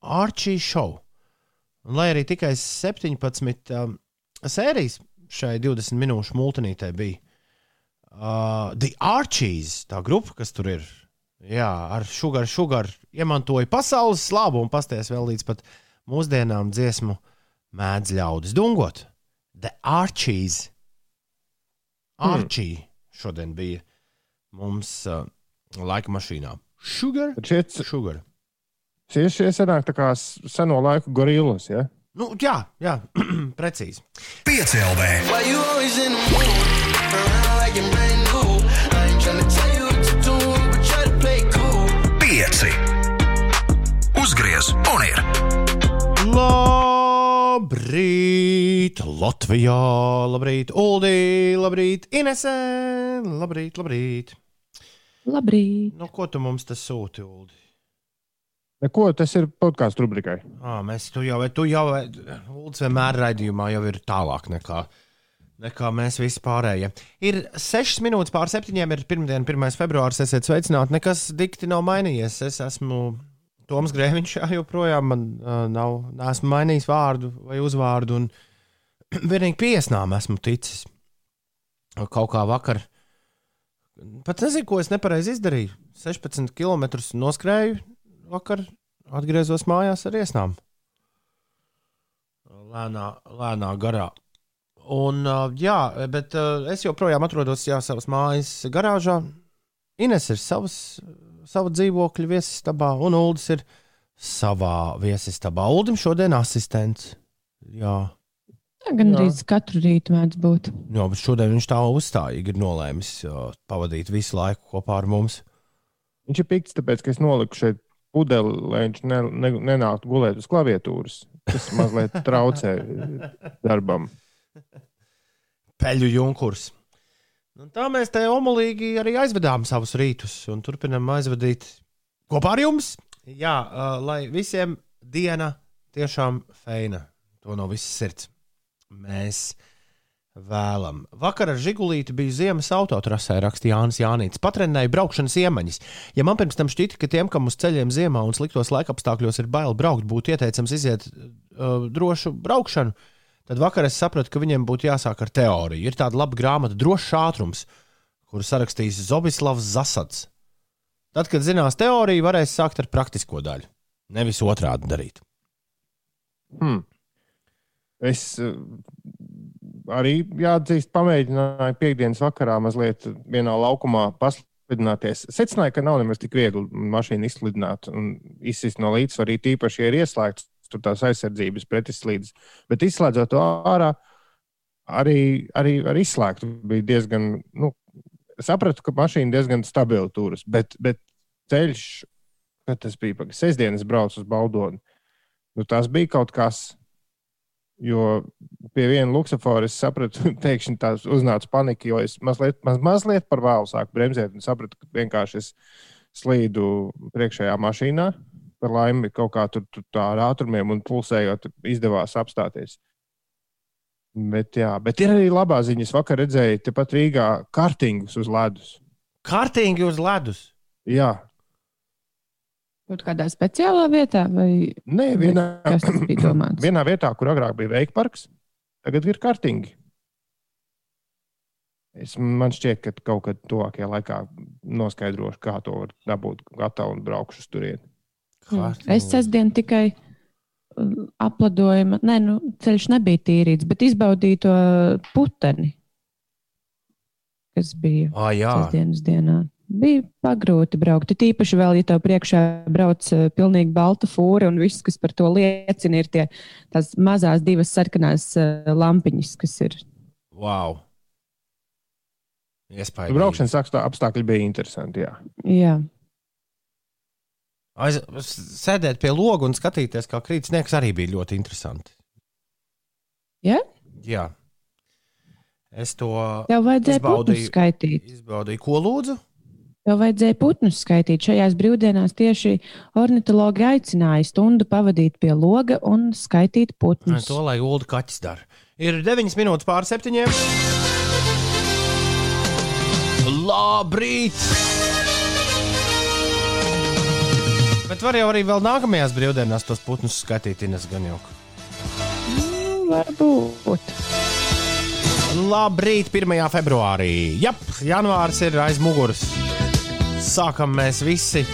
Archie Show. Un, lai arī tikai 17 um, sērijas šai 20 minūšu multinītē bija. Uh, The Archies, tā grupa, kas tur ir, jā, ar sugar, sugar iemantoja pasaules slavu un pasties vēl līdz pat mūsdienām dziesmu mēdz ļaudis dungot. The Archies. Archie šodien bija mums uh, laika mašīnā. Sugar? Bet šie, Sugar. šie, šie sanāk tā kā seno laiku gorillas, ja? Nu, jā, jā precīzi. 5 LV. Why you always in the mood? Around like you're brand new. I ain't tryna tell you what to do, but try to play it cool. 5. Uzgriez un ir. Labrīt, Latvijā, labrīt, Uldī, labrīt, Inese, labrīt, labrīt. Labrīt! Nu, ko tu mums tas sūti, Uldi? Neko, tas ir podkāstu rubrikai. À, mēs tu jau, tu jau, Ulds vienmēr raidījumā jau ir tālāk nekā, nekā mēs visi pārējie. Ir 6 minūtes pār 7, ir pirmdiena, 1. februāris, esiet sveicināti. Nekas dikti nav mainījies. Es esmu Toms Grēviņš, jā, joprojām man uh, nav, neesmu mainījis vārdu vai uzvārdu, vienīgi piesnām esmu ticis. Kaut kā vakar. Pat nezinu, ko es nepareizi izdarīju. 16 km noskrēju vakar, atgriezos mājās ar iesnām. Lēnā, lēnā garā. Un, uh, jā, bet uh, es joprojām atrodos jā, savas mājas garāžā. Ines ir savas, sava dzīvokļa viesistabā, un Ulas ir savā viesistabā. Ulim šodien asistents. Jā, gan arī katru rītu mēdz būt. jā bet šodien viņš tā uzstājīgi ir nolēmis uh, pavadīt visu laiku kopā ar mums. Viņš ir pikts, tāpēc, ka es noliku šeit pudeli, lai viņš ne, ne, nenāktu gulēt uz klaviatūras. Tas mazliet traucē darbam. peļu junkurs. Un tā mēs te omulīgi arī aizvedām savus rītus un turpinām aizvadīt kopā ar jums. Jā, uh, lai visiem diena tiešām feina. To no visas sirds mēs vēlam. Vakar ar Žigulīti bija ziemas autotrasē, rakstīja Jānis Jānis. Patrenēja braukšanas iemaņas. Ja man pirms tam šķita, ka tiem, kam uz ceļiem ziemā un sliktos laikapstākļos ir bail braukt, būtu ieteicams iziet uh, drošu braukšanu, tad vakar es sapratu, ka viņiem būtu jāsāk ar teoriju. Ir tāda laba grāmata, drošs ātrums, kuru sarakstījis Zobislavs Zasats. Tad, kad zinās teoriju, varēs sākt ar praktisko daļu. Nevis otrādi darīt. Hmm. Es eh, arī jāatzīst, pamēģināju piekdienas vakarā mazliet vienā laukumā paslidināties. Secināju, ka nav nemaz tik viegli mašīnu izslidināt un izsist no līdzsvara, it īpaši, ja ir ieslēgts tur tās aizsardzības pretislīdes. Bet izslēdzot to ārā, arī, arī ar izslēgtu bija diezgan, nu, sapratu, ka mašīna diezgan stabili turas, bet, bet ceļš, kad tas bija pagājis sestdienas braucu uz Baldoni, nu, tas bija kaut kas. Jo pie viena luksafora es sapratu, pēkšņi tās uznāca panika, jo es mazliet, maz, mazliet par vēlu sāku bremzēt un sapratu, ka vienkārši es slīdu priekšējā mašīnā. Par laimi, kaut kā tur, tur tā ar ātrumiem un pulsējot, izdevās apstāties. Bet, jā, bet ir arī labā ziņa. Es vakar redzēju, tepat Rīgā kartingus uz ledus. Kārtīgi uz ledus. Jā, Kaut kādā speciālā vietā, vai Nē, vienā, vienā vietā, kur agrāk bija veikparks, tagad ir kartingi. Es, man šķiet, ka kaut kad tuvākajā laikā noskaidrošu, kā to var dabūt gatavu un braukšu uz turieni. Kārtīgi. Es sestdien tikai uh, apladoju, nē, nu, ceļš nebija tīrīts, bet izbaudīju to puteni, kas bija Ah, sestdienas dienā. Bija pagrūti braukt. Tīpaši vēl, ja tev priekšā brauc uh, pilnīgi balta fūra, un viss, kas par to liecina, ir tie, tās mazās divas sarkanās uh, lampiņas, kas ir. wow. Iespējams. Braukšanas apstā- apstākļi bija interesanti. Jā. Jā, Aiz, sēdēt pie loga un skatīties, kā krīt sniegs, arī bija ļoti interesanti. Ja? Jā. Es to tev vajadzēja Izbaudīju. skaitīt. izbaudīju. Ko lūdzu? Tev vajadzēja putnus skaitīt. Šajās brīvdienās tieši ornitologi aicināja stundu pavadīt pie loga un skaitīt putnus. To lai Ulu kaķis dara. Ir 9 minūtes pār 7. Labrīt! Bet var jau arī vēl nākamajās brīvdienās tos putnus skatīt, Ines Ganjoku. Nu, varbūt. Labrīt, 1. februārī. Jā, janvārs ir aiz muguras. Sākam mēs visi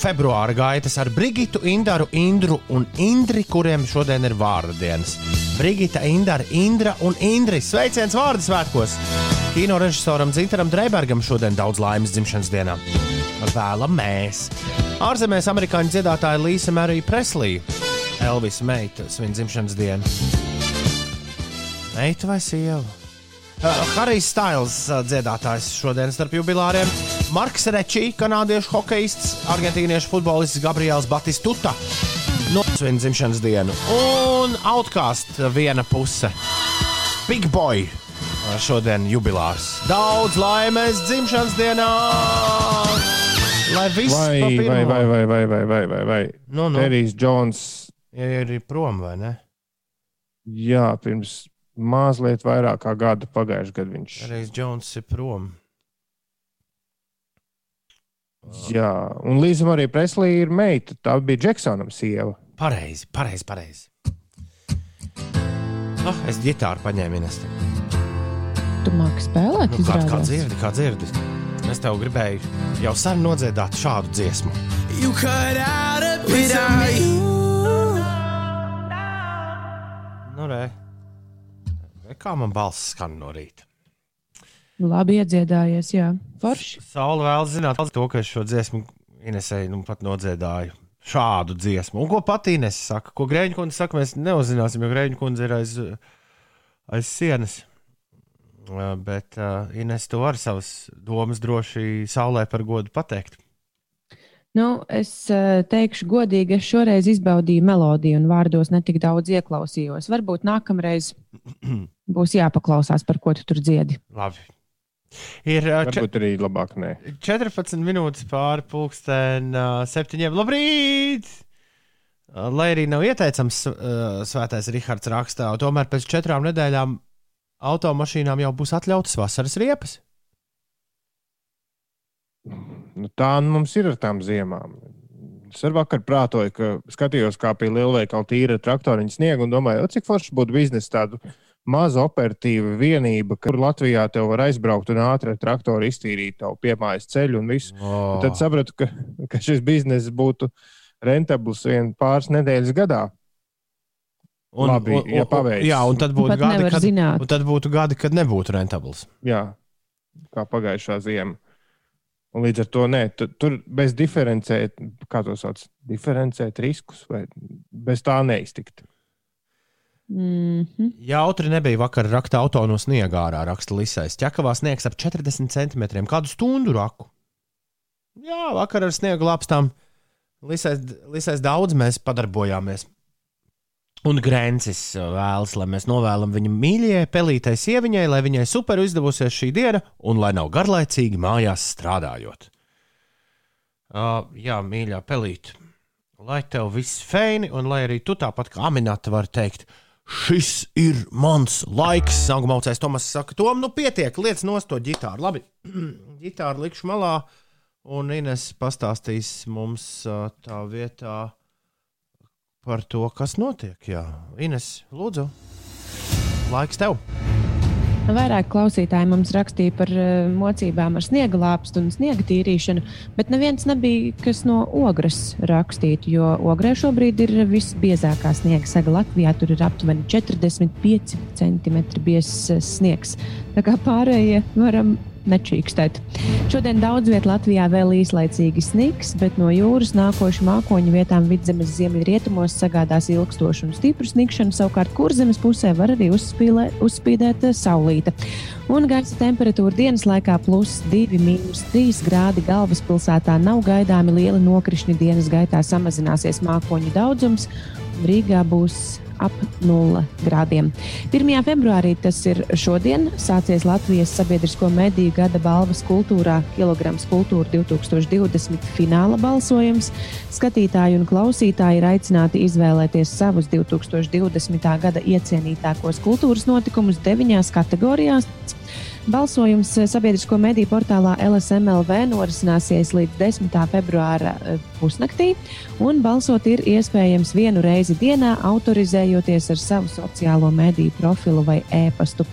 februāra gaitas ar Brigitu, Indaru, Indru un Indri, kuriem šodien ir vārdu dienas. Brigita, Indara, Indra un Indris. Sveiciens vārdu svētkos! Kino režisoram Zintaram Dreibergam šodien daudz laimes dzimšanas dienā. Vēlam mēs! Ārzemēs amerikāņu dziedātāja Līsa Marija Preslija, Elvisa meita, svin dzimšanas dienu. Meita vai sieva? Uh, Harijs Stails uh, dziedātājs šodien starp jubilāriem. Marks Rečī, kanādiešu hokejists, argentīniešu futbolists Gabriels Batistuta. Nosvin dzimšanas dienu. Un Outcast viena puse. Big Boy šodien jubilārs. Daudz laimes dzimšanas dienā! Lai viss Vai, vai, vai, vai, vai, vai, vai, vai, vai. Nu, nu, Terijs Džons, ir ir prom vai ne? jā, pirms mazliet vairāk kā gada pagājušajā gadā viņš. Reizes Jones ir prom. Jā, un Līza Marija Preslī ir meita. Tā bija Džeksonam sieva. Pareizi, pareizi, pareizi. Oh, es ģitāru paņēmu Ines. Tu māki spēlēt, Nu, kā, kā izrādās. dzirdi, kā dzirdi. Es tev gribēju jau sen nodziedāt šādu dziesmu. You cut out a bit of me. Nu, re. Re, Kā man balss skan no rīta? Labi iedziedājies, jā. Forši. Saula vēl zināt to, ka es šo dziesmu Inesēju nu pat nodziedāju. Šādu dziesmu. Un ko pati Ines saka? Ko Grēņa kundze saka, mēs neuzzināsim, jo Grēņa kundze ir aiz, aiz sienas. Uh, Bet uh, Ines to var savas domas droši saulē par godu pateikt. Nu, es uh, teikšu, godīgi, es šoreiz izbaudīju melodiju un vārdos netik daudz ieklausījos. Varbūt nākamreiz būs jāpaklausās, par ko tu tur dziedi. Labi. Ir če- Varbūt arī labāk nē. 14 minūtes pāri pulksten septiņiem. Labrīt! Lai arī nav ieteicams, svētais Rihards rakstā, tomēr pēc četrām nedēļām automašīnām jau būs atļautas vasaras riepas. Nu, tā nu mums ir ar tām ziemām. Es ar vakar prātoju, ka skatījos, kā pie lielveikala tīra traktoriņa sniega un domāju, cik forši būtu biznesa tādu mazu operatīvu vienību, kur Latvijā te var aizbraukt un ātri ar traktoru iztīrīt tavu piemājas ceļu un visu. Oh. Tad sapratu, ka, ka šis bizness būtu rentabls vien pāris nedēļas gadā. Labi, ja paveic. Jā, un tad būtu Pat gadi, kad, zināt. un tad būtu gadi, kad nebūtu rentabls. Jā, kā pagājušā ziema. Un līdz ar to nē, tu, tur bez diferencēt, kā to sauc, diferencēt riskus, vai bez tā neiztikt. Mm -hmm. Jautri nebija vakar rakt auto no sniega ārā, raksta Lisais. Ķekavā sniegs ap 40 centimetriem, kādu stundu raku. Jā, vakar ar sniegu lapstām Lisais, Lisais daudz mēs padarbojāmies. Un Grēncis vēlas, lai mēs novēlam viņam mīļajai, pelītai sieviņai, lai viņai super izdevusies šī diena un lai nav garlaicīgi mājās strādājot. Uh, jā, mīļā pelīte, lai tev viss feini, un lai arī tu tāpat kā Aminata var teikt, šis ir mans laiks. Sākumā mācījās Tomas, saka, Tom, nu pietiek, liec nost to ģitāru. Labi, ģitāru likšu malā, un Ines pastāstīs mums ā, tā vietā par to, kas notiek. Jā, Ines, lūdzu, laiks tev. Vairāk klausītāji mums rakstīja par uh, mocībām ar sniega lāpstu un sniega tīrīšanu, bet neviens nebija, kas no ogres rakstītu, jo ogrē šobrīd ir visbiezākā sniega saga Latvijā. Tur ir aptuveni 45 cm biezs eh, sniegs. Tā kā pārējie varam nečīkstēt. Šodien daudz vietā Latvijā vēl īslaicīgi sniks, bet no jūras nākošu mākoņu vietām vidzemes ziemeļrietumos sagādās ilgstošu un stipru snikšanu. Savukārt, kurzemes pusē var arī uzspīlē, uzspīdēt eh, saulīte. Un gaisa temperatūra dienas laikā plus 2,3 grādi galvaspilsētā nav gaidāmi lieli nokrišņi. Dienas gaitā samazināsies mākoņu daudzums. Rīgā būs ap 0 grādiem. 1. februārī tas ir šodien sācies Latvijas sabiedrisko mediju gada balvas kultūrā Kilograms kultūra 2020 fināla balsojums. Skatītāji un klausītāji ir aicināti izvēlēties savus 2020. gada iecienītākos kultūras notikumus deviņās kategorijās. Balsojums eh, sabiedrisko mediju portālā LSMLV norisināsies līdz 10. februāra eh, pusnaktī, un balsot ir iespējams vienu reizi dienā, autorizējoties ar savu sociālo mediju profilu vai e-pastu.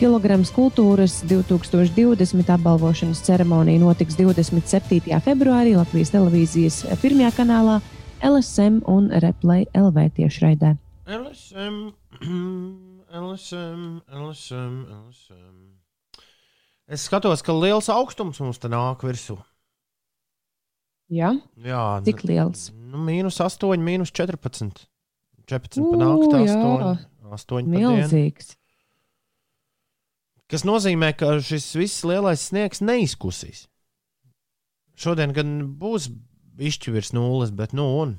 Kilograms kultūras 2020 apbalvošanas ceremonija notiks 27. februārī Latvijas televīzijas pirmajā kanālā LSM un Replay LV tiešraidē. LSM, LSM, LSM, LSM. Es skatos, ka liels augstums mums te nāk virsū. Jā, Jā, cik liels? Nu, mīnus 8, mīnus 14. 14 Ū, panākt, jā. 8. 8 pa dienu. Milzīgs. Kas nozīmē, ka šis viss lielais sniegs neizkusīs. Šodien gan būs bišķi virs nulles, bet nu un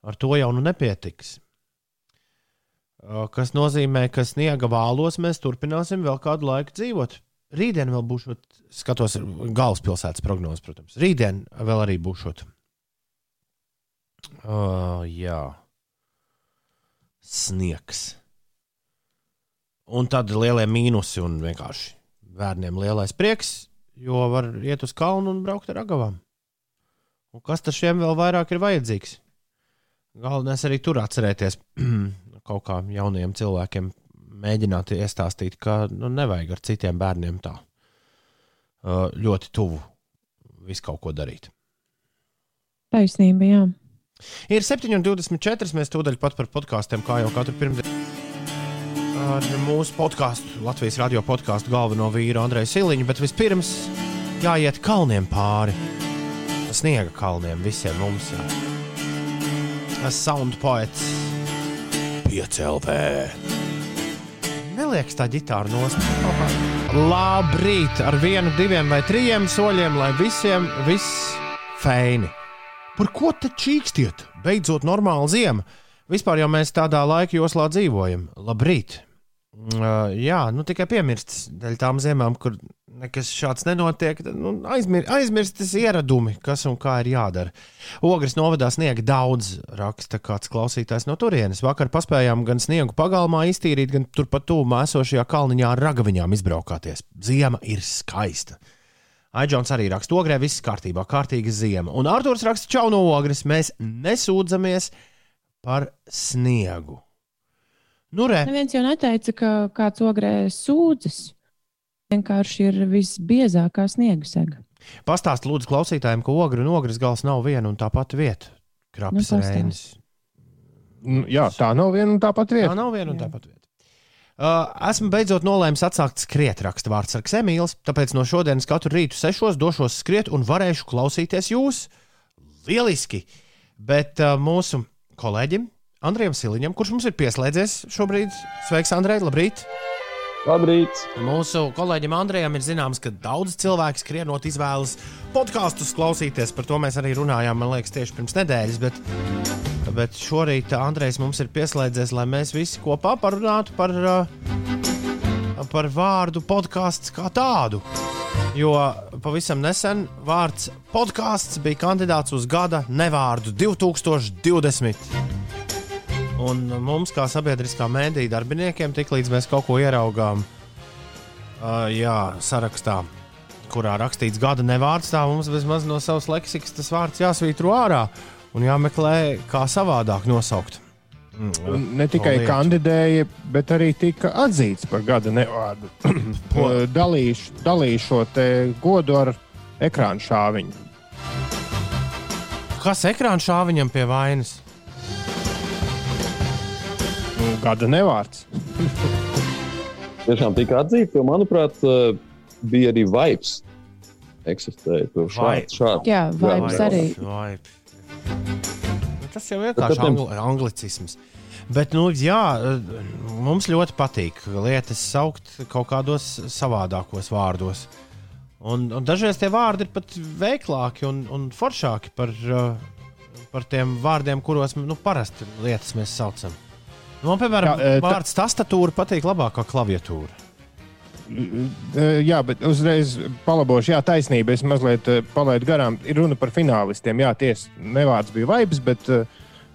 ar to jau nu nepietiks. Uh, Kas nozīmē, ka sniega vālos mēs turpināsim vēl kādu laiku dzīvot. Rītdien vēl būs, skatos, galvaspilsētas prognozes, protams. Rītdien vēl arī būs. Uh, jā, sniegs. Un tad lielie mīnusi un vienkārši bērniem lielais prieks, jo var iet uz kalnu un braukt ar agavām. Un kas šiem vēl vairāk ir vajadzīgs? Galvenais arī tur atcerēties kaut kā jauniem cilvēkiem, mēģināt iestāstīt, ka nu, nevajag ar citiem bērniem tā uh, ļoti tuvu visu kaut ko darīt. Taisnība, jā. Ir 7,24. Mēs tūdaļ pat par podkāstiem, kā jau katru pirmdienu. Ar mūsu podkāstu, Latvijas radio podkāstu galveno vīru Andreju Siliņu, bet vispirms jāiet kalniem pāri. Sniega kalniem visiem mums. Sound poets 5LV. Neliekas tā ģitāra nost. Labrīt! Ar vienu, diviem vai trim soļiem, lai visiem viss feini. Par ko te čīkstiet? Beidzot, normāla ziema. Vispār jau mēs tādā laika joslā dzīvojam. Labrīt! Uh, jā, nu tikai piemirsts dēļ tām ziemām, kur nekas šāds nenotiek. Nu, aizmir, aizmirstas ieradumi, kas un kā ir jādara. Ogres novadā sniega daudz, raksta kāds klausītājs no turienes. Vakar paspējām gan sniegu pagalmā iztīrīt, gan turpat tūmā esošajā kalniņā ar ragaviņām izbraukāties. Ziema ir skaista. Aidžons arī raksta, ogrē viss kārtībā, kārtīga ziema. Un Arthurs raksta, čau no ogres, mēs nesūdzamies par sniegu. Nu, re, Neviens jau neteica, ka kāds ogrē sūdzas. Vienkārši ir visbiezākā sniega sega. pastāst lūdzu klausītājiem, ka ogre un ogres gals nav viena un tā pati vieta. Nu, Krapis pastāst. Reinis. Nu, Jā, tā nav viena un tā pati Tā vieta. nav viena un tā pati vieta. Uh, esmu beidzot nolēmis atsākt skriet, raksta vārds ar Emīls. Tāpēc no šodienas katru rītu sešos došos skriet un varēšu klausīties jūs. Lieliski! Bet uh, mūsu kolēģim Andrejam Siliņam, kurš mums ir pieslēdzies šobrīd, sveiks, Andrej, labrīt! Labrīt! Mūsu kolēģim Andrejam ir zināms, ka daudz cilvēku skrienot izvēlas podkāstus klausīties. Par to mēs arī runājām, man liekas, tieši pirms nedēļas. Bet, bet šorīt Andrejs mums ir pieslēdzies, lai mēs visi kopā parunātu par, uh, par vārdu podkāsts kā tādu. Jo pavisam nesen vārds podkāsts bija kandidāts uz gada nevārdu 2020. Un mums, kā sabiedriskā mēdīņa darbiniekiem, tiklīdz mēs kaut ko ieraugām, uh, jā, sarakstā, kurā rakstīts gada nevārds, tā mums vismaz no savas leksikas tas vārds jāsvītro ārā un jāmeklē, kā savādāk nosaukt. Un Ne tikai lietu. kandidēja, bet arī tika atzīts par gada nevārdu. Dalīšu, dalīšu šo godu ar ekrāna šāviņu. Kas ekrāna šāviņam pie vainas? Nu, Gada nevārds. Tiešām tika atzīta, jo, manuprāt, eh, bija arī vibes. Eksistēja tur Vai- šādi. šādi. Jā, vibes jā. arī. Nu, Tas jau ir vienkārši angli, anglicisms. Bet, nu, jā, mums ļoti patīk lietas saukt kaut kādos savādākos vārdos. Un, un dažreiz tie vārdi ir pat veiklāki un, un foršāki par, uh, par tiem vārdiem, kuros nu, parasti lietas mēs saucam. Nu, man, piemēram, Jā, e, ta- vārds tastatūra patīk labāk kā klaviatūra. Eh, Jā, bet uzreiz palabošu, jā, taisnība. Es mazliet eh, palaidu garām. Ir runa par finālistiem. Jā, tiesa, nevārds bija vibes, bet, eh,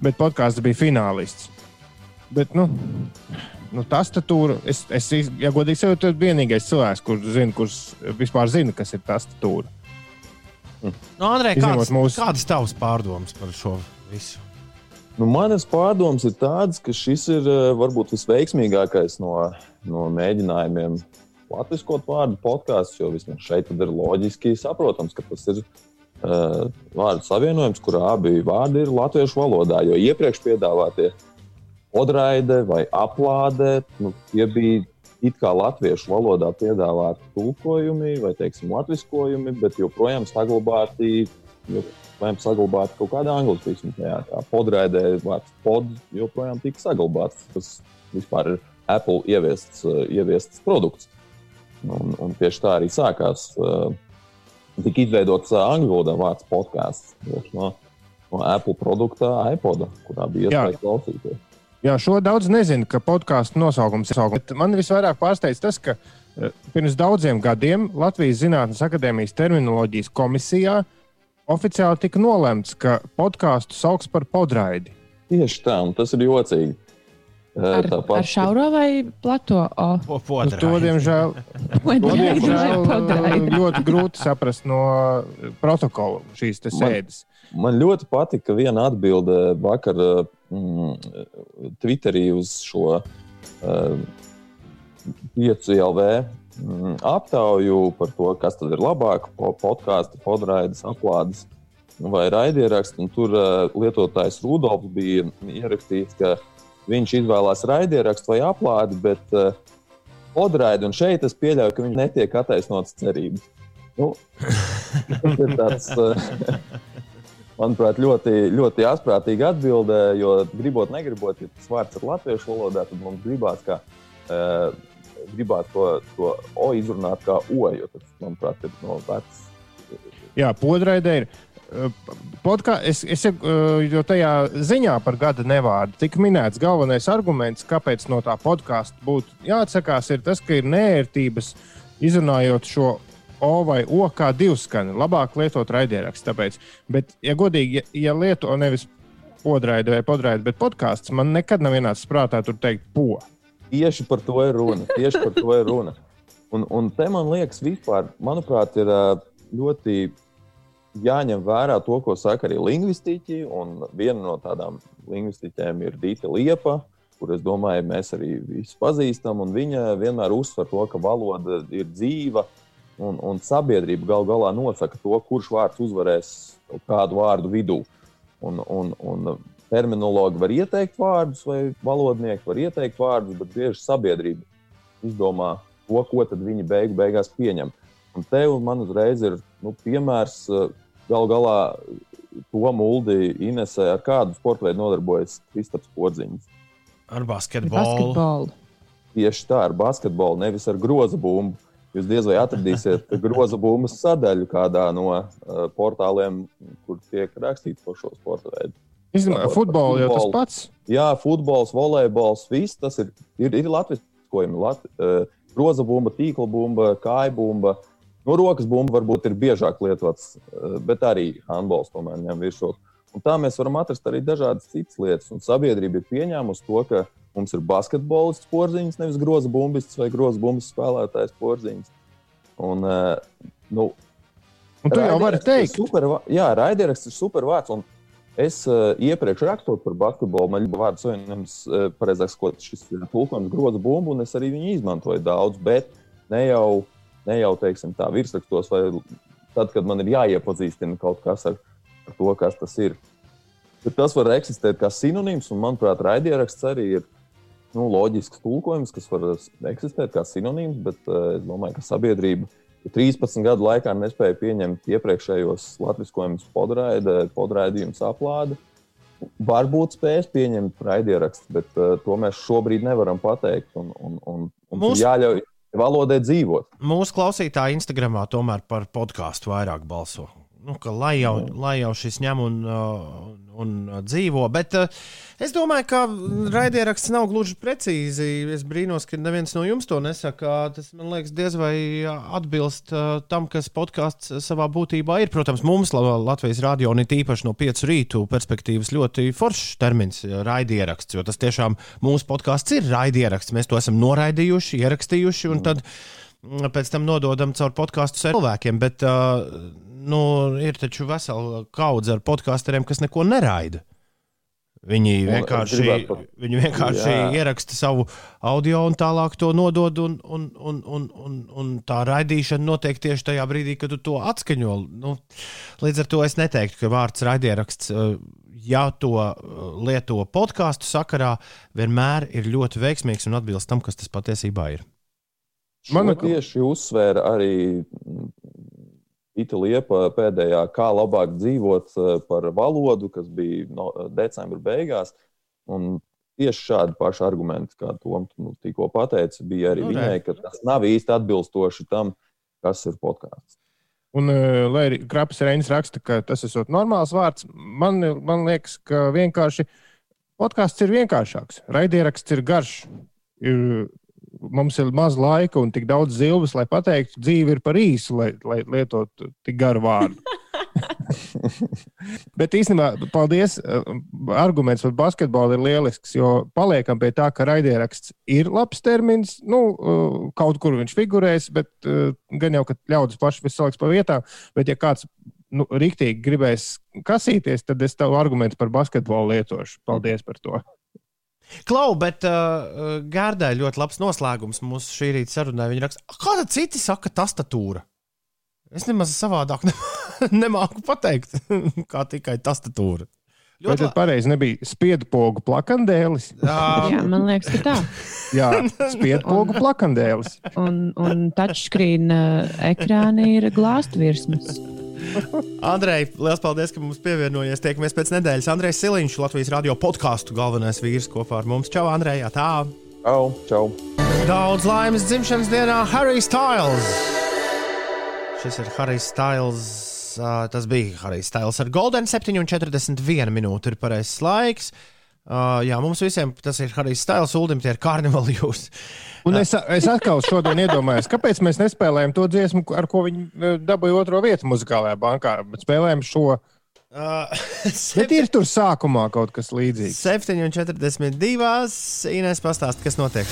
bet podkāsts bija finālists. Bet, nu, nu tastatūra, es, es iz- ja godīgi sakot, esmu vienīgais cilvēks, kurš zina, kurš vispār zina, kas ir tastatūra. Nu, Andrej, Izņemot kādas, mūsu- kādas tavas pārdomas par šo visu? Nu, manas pārdomas ir tādas, ka šis ir eh, varbūt visveiksmīgākais no, no mēģinājumiem latviskot vārdu podkāsts, jo vismaz šeit ir loģiski saprotams, ka tas ir uh, vārdu savienojums, kurā abi vārdi ir latviešu valodā. Jo iepriekš piedāvātie odraide vai aplāde, nu, tie bija it kā latviešu valodā piedāvāti tulkojumi vai, teiksim, latviskojumi, bet joprojām saglabāti. Joprojām saglabāti kaut kāda anglicisma. Jā, tā podraidē vārds pod joprojām tika saglabāts. Tas vispār ir Apple ieviests, ieviests produkts. Un, un tieši tā arī sākās. Uh, tika izveidots uh, angļu valodā vārds podkāsts no, no Apple produkta iPod, kurā bija iespēja klausīties. Jā, šo daudz nezinu, ka podkāstu nosaukums ir nosaukums. Man visvairāk pārsteidz tas, ka uh, pirms daudziem gadiem Latvijas Zinātnes akadēmijas terminoloģijas komisijā oficiāli tika nolemts, ka podkāstu sauc par podraidi. Tieši tā, un tas ir jocīgi. Ar, Tāpat, ar šauro vai plato? Po, podraidi. to, diemžēl, to, diemžēl ļoti grūti saprast no protokola šīs sēdes. Man, man ļoti patika viena atbilde vakar mm, Twitterī uz šo uh, piecu LV mm, aptauju par to, kas tad ir labāk - podkāstu, podraidas, aplādes vai raidierakstu. Tur uh, lietotājs Rudolfs bija ierakstījis, ka viņš izvēlās raidierakstu vai aplādi, bet uh, odraidi un šeit es pieļauju, ka viņš netiek attaisnots cerības. Nu, tas ir tāds, uh, manuprāt, ļoti, ļoti asprātīgi atbildē, jo gribot, negribot, ja tas vārds ir latviešu valodā, tad mums gribās, ka uh, gribētu to, to o izrunāt kā o, jo tas, manuprāt, ir no vecs. Jā, podraidē ir Podkā, es, es jau tajā ziņā par gada nevārdu tika minēts galvenais arguments, kāpēc no tā podkāsta būtu jāatsakās, ir tas, ka ir nērtības izrunājot šo O vai O kā divskani. Labāk lietot raidierakstu. Tāpēc, bet, ja godīgi, ja, ja lieto nevis podraidi vai podraidi, bet podkāsts, man nekad nav ienācis prātā tur teikt po. Tieši par to ir runa. Tieši par to ir runa. Un, un te man liekas, vispār, manuprāt, ir ļoti jāņem vērā to, ko saka arī lingvistiķi. Viena no tādām lingvistiķiem ir Dita Liepa, kur es domāju, mēs arī visi pazīstam. Viņa vienmēr uzsver to, ka valoda ir dzīva un, un sabiedrība gal galā nosaka to, kurš vārds uzvarēs kādu vārdu vidū. Un, un, un terminologi var ieteikt vārdus, vai valodnieki var ieteikt vārdus, bet bieži sabiedrība izdomā to, ko viņi beigu beigās pieņem. Un te man uzreiz ir nu, piemērs Galu galā to mūldi Inesē ar kādu sporta veidu nodarbojas Kristaps Porziņš. Ar basketbolu. basketbolu. Tieši tā, ar basketbolu, nevis ar groza bumbu. Jūs diez vai atradīsiet groza bumbas sadaļu kādā no uh, portāliem, kur tiek rakstīts par šo sporta veidu. Izmēr, futbolu jau tas pats? Jā, futbols, volejbols, viss tas ir, ir, ir latviskojumi. Lat, uh, groza bumba, tīkla bumba, kāja bumba. Uh, Nu, rokas bumba varbūt ir biežāk lietots, eh, bet arī handbols tomēr ņem virsroku. Un tā mēs varam atrast arī dažādas citas lietas. Un sabiedrība ir pieņēmusi to, ka mums ir basketbolists porziņš, nevis groza bumbists vai groza bumbas spēlētājs porziņš. Un, eh, nu, un tu jau vari teikt, super, jā, raidieraksts ir super vārds. Un es uh, iepriekš rakstot par basketbolu, man bija vārds savienojums, uh, pareizāk sakot, šis tulkojums groza bumbu, un es arī viņu izmantoju daudz, bet ne jau ne jau teiksim, tā virsrakstos, vai tad, kad man ir jāiepazīstina kaut kas ar, ar to, kas tas ir. Bet tas var eksistēt kā sinonīms, un, manuprāt, raidieraksts arī ir nu, loģisks tulkojums, kas var eksistēt kā sinonīms, bet uh, es domāju, ka sabiedrība 13 gadu laikā nespēja pieņemt iepriekšējos latviskojumus podraide, podraidījums aplāde. Varbūt spēs pieņemt raidierakstu, bet uh, to mēs šobrīd nevaram pateikt. Un, un, un, un Mūs... jāļauj, valodai dzīvot. Mūsu klausītāji Instagramā tomēr par podkāstu vairāk balso. Nu, lai, jau, mm. lai jau šis ņem un, uh, un dzīvo. Bet uh, es domāju, ka raidieraksts nav gluži precīzi. Es brīnos, ka neviens no jums to nesaka. Tas man liekas, diez vai atbilst uh, tam, kas podkāsts savā būtībā ir. Protams, mums Latvijas radio un it īpaši no piecu rītu perspektīvas ļoti foršs termins - raidieraksts. Jo tas tiešām mūsu podkāsts ir raidieraksts. Mēs to esam noraidījuši, ierakstījuši un tad mm, pēc tam nododam caur podkāstu cilvēkiem. Bet, uh, nu, ir taču vesela kaudze ar podkāsteriem, kas neko neraida. Viņi es vienkārši, viņi vienkārši Jā. ieraksta savu audio un tālāk to nodod. Un, un, un, un, un, un tā raidīšana notiek tieši tajā brīdī, kad tu to atskaņo. Nu, līdz ar to es neteiktu, ka vārds raidieraksts, eh, ja to eh, lieto podkāstu sakarā, vienmēr ir ļoti veiksmīgs un atbilst tam, kas tas patiesībā ir. Man Mana- tieši uzsvēra arī Ita Liepa pēdējā, kā labāk dzīvot eh, par valodu, kas bija no decembra beigās. Un tieši šādi paši argumenti, kā Toms nu, tikko pateica, bija arī Nu, viņai, ka tas nav īsti atbilstoši tam, kas ir podkāsts. Un, eh, lai arī Krapas Reinis raksta, ka tas ir normāls vārds, man, man liekas, ka vienkārši podkāsts ir vienkāršāks. Raidieraksts ir garš. Ir, mums ir maz laika un tik daudz zilves, lai pateiktu, dzīve ir par īsu, lai, lai lietotu tik garu vārdu. Bet īstenībā, paldies. eh, Arguments par basketbolu ir lielisks, jo paliekam pie tā, ka raidieraksts ir labs termins. Nu, eh, kaut kur viņš figurēs, bet eh, gan jau, ka ļaudis paši saliks pa vietām. Bet, ja kāds nu, rīktīgi gribēs kasīties, tad es tavu argumentu par basketbolu lietošu. Paldies par to. Klau, bet uh, Gārdai ļoti labs noslēgums mūsu šī rīta sarunai. Viņa raksta, kāda citi saka, tastatūra. Es nemaz savādāk ne, nemāku pateikt, kā tikai tastatūra. Vai Ļoti tad pareizi nebija spiedu pogu plakandēlis? labi. Jā, man liekas, ka tā. Jā, spiedu pogu plakandēlis. Un, un touchscreen uh, ekrāni ir glāstu virsmas. Andrej, liels paldies, ka mums pievienojies. Tiekamies pēc nedēļas. Andrejs Siliņš, Latvijas radio podkāstu galvenais vīrs kopā ar mums. Čau, Andrej! Tā! Čau! čau. Daudz laimes dzimšanas dienā Harry Styles! Šis ir Harry Styles. Uh, tas bija Harry Styles ar Golden 7,41 minūte ir pareizais laiks. Uh, jā, mums visiem tas ir Harry Styles, Ulim, tie ir karnevāli jūs. Un es, es atkal šodien iedomājos, kāpēc mēs nespēlējam to dziesmu, ar ko viņi eh, dabūja otro vietu muzikālajā bankā, bet spēlējam šo. Uh, Bet ir tur sākumā kaut kas līdzīgs. 7,42. Inês pastāst, kas notiek.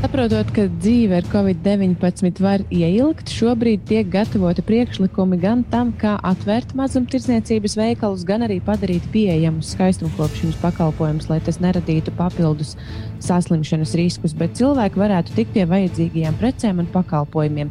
Saprotot, ka dzīve ar covid-19 var ieilgt, šobrīd tiek gatavoti priekšlikumi gan tam, kā atvērt mazumtirdzniecības veikalus, gan arī padarīt pieejamus skaistumkopšanas pakalpojumus, lai tas neradītu papildus saslimšanas riskus, bet cilvēki varētu tikt pie vajadzīgajām precēm un pakalpojumiem.